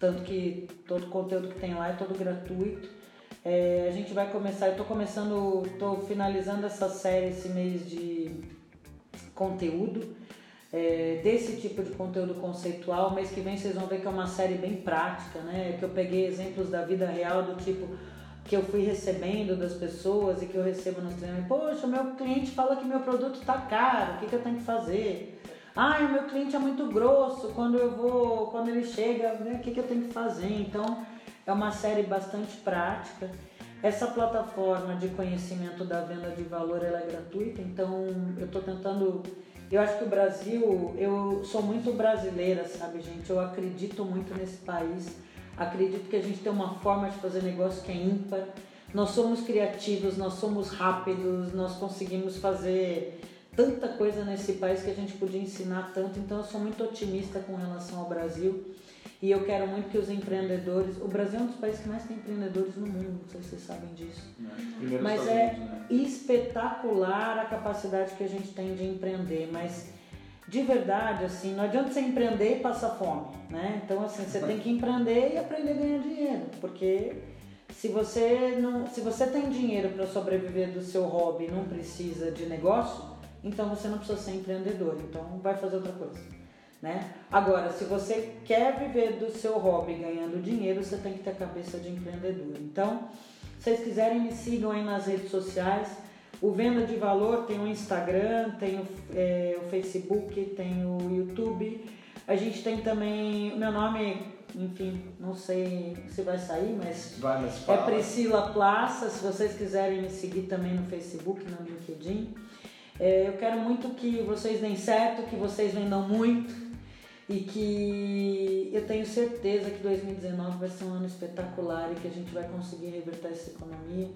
Tanto que todo o conteúdo que tem lá é todo gratuito. É, a gente vai começar, eu estou começando, estou finalizando essa série esse mês de conteúdo é, desse tipo de conteúdo conceitual. Mês que vem vocês vão ver que é uma série bem prática, né? Que eu peguei exemplos da vida real do tipo que eu fui recebendo das pessoas e que eu recebo nos treinamentos. Poxa, meu cliente fala que meu produto está caro, o que, que eu tenho que fazer? Ah, o meu cliente é muito grosso, quando eu vou, quando ele chega, né, o que, que eu tenho que fazer? Então, é uma série bastante prática. Essa plataforma de conhecimento da venda de valor ela é gratuita, então eu estou tentando. Eu acho que o Brasil, eu sou muito brasileira, sabe, gente? Eu acredito muito nesse país. Acredito que a gente tem uma forma de fazer negócio que é ímpar. Nós somos criativos, nós somos rápidos, nós conseguimos fazer tanta coisa nesse país que a gente podia ensinar tanto. Então eu sou muito otimista com relação ao Brasil. E eu quero muito que os empreendedores. O Brasil é um dos países que mais tem empreendedores no mundo, não sei se vocês sabem disso. Primeiro Mas é Unidos, né? espetacular a capacidade que a gente tem de empreender, mas de verdade, assim, não adianta você empreender e passar fome, né? Então, assim, você tem que empreender e aprender a ganhar dinheiro, porque se você não, se você tem dinheiro para sobreviver do seu hobby e não precisa de negócio, então você não precisa ser empreendedor, então vai fazer outra coisa, né? Agora, se você quer viver do seu hobby ganhando dinheiro, você tem que ter cabeça de empreendedor. Então, se vocês quiserem, me sigam aí nas redes sociais. O Venda de Valor tem o Instagram, tem o, é, o Facebook, tem o YouTube. A gente tem também. Meu nome, enfim, não sei se vai sair, mas Vai, mas é. Priscila Plaça. Se vocês quiserem me seguir também no Facebook, no LinkedIn. É, eu quero muito que vocês deem certo, que vocês vendam muito e que eu tenho certeza que 2019 vai ser um ano espetacular e que a gente vai conseguir reverter essa economia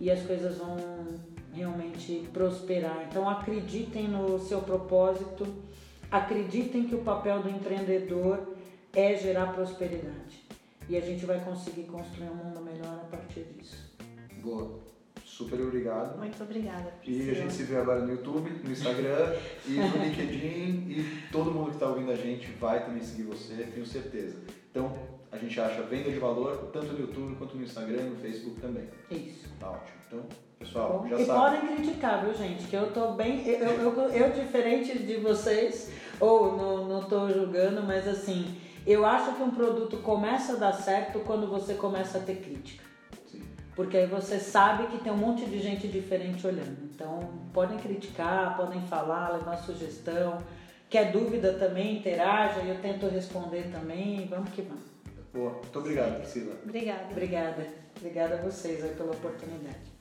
e as coisas vão realmente prosperar. Então acreditem no seu propósito, acreditem que o papel do empreendedor é gerar prosperidade e a gente vai conseguir construir um mundo melhor a partir disso. Boa. Super obrigado. Muito obrigada, E a Priscila. gente se vê agora no YouTube, no Instagram e no LinkedIn e todo mundo que está ouvindo a gente vai também seguir você, tenho certeza. Então, a gente acha venda de valor tanto no YouTube quanto no Instagram e no Facebook também. Isso. Tá ótimo. Então, pessoal, Bom, já e sabe. podem criticar, viu, gente? Que eu tô bem. Eu, eu, eu, eu, diferente de vocês, ou não, não tô julgando, mas assim, eu acho que um produto começa a dar certo quando você começa a ter crítica. Porque aí você sabe que tem um monte de gente diferente olhando. Então, podem criticar, podem falar, levar sugestão. Quer dúvida também, interaja e eu tento responder também. Vamos que vamos. Boa. Muito obrigado, Priscila. Obrigada. Obrigada. Obrigada a vocês aí pela oportunidade.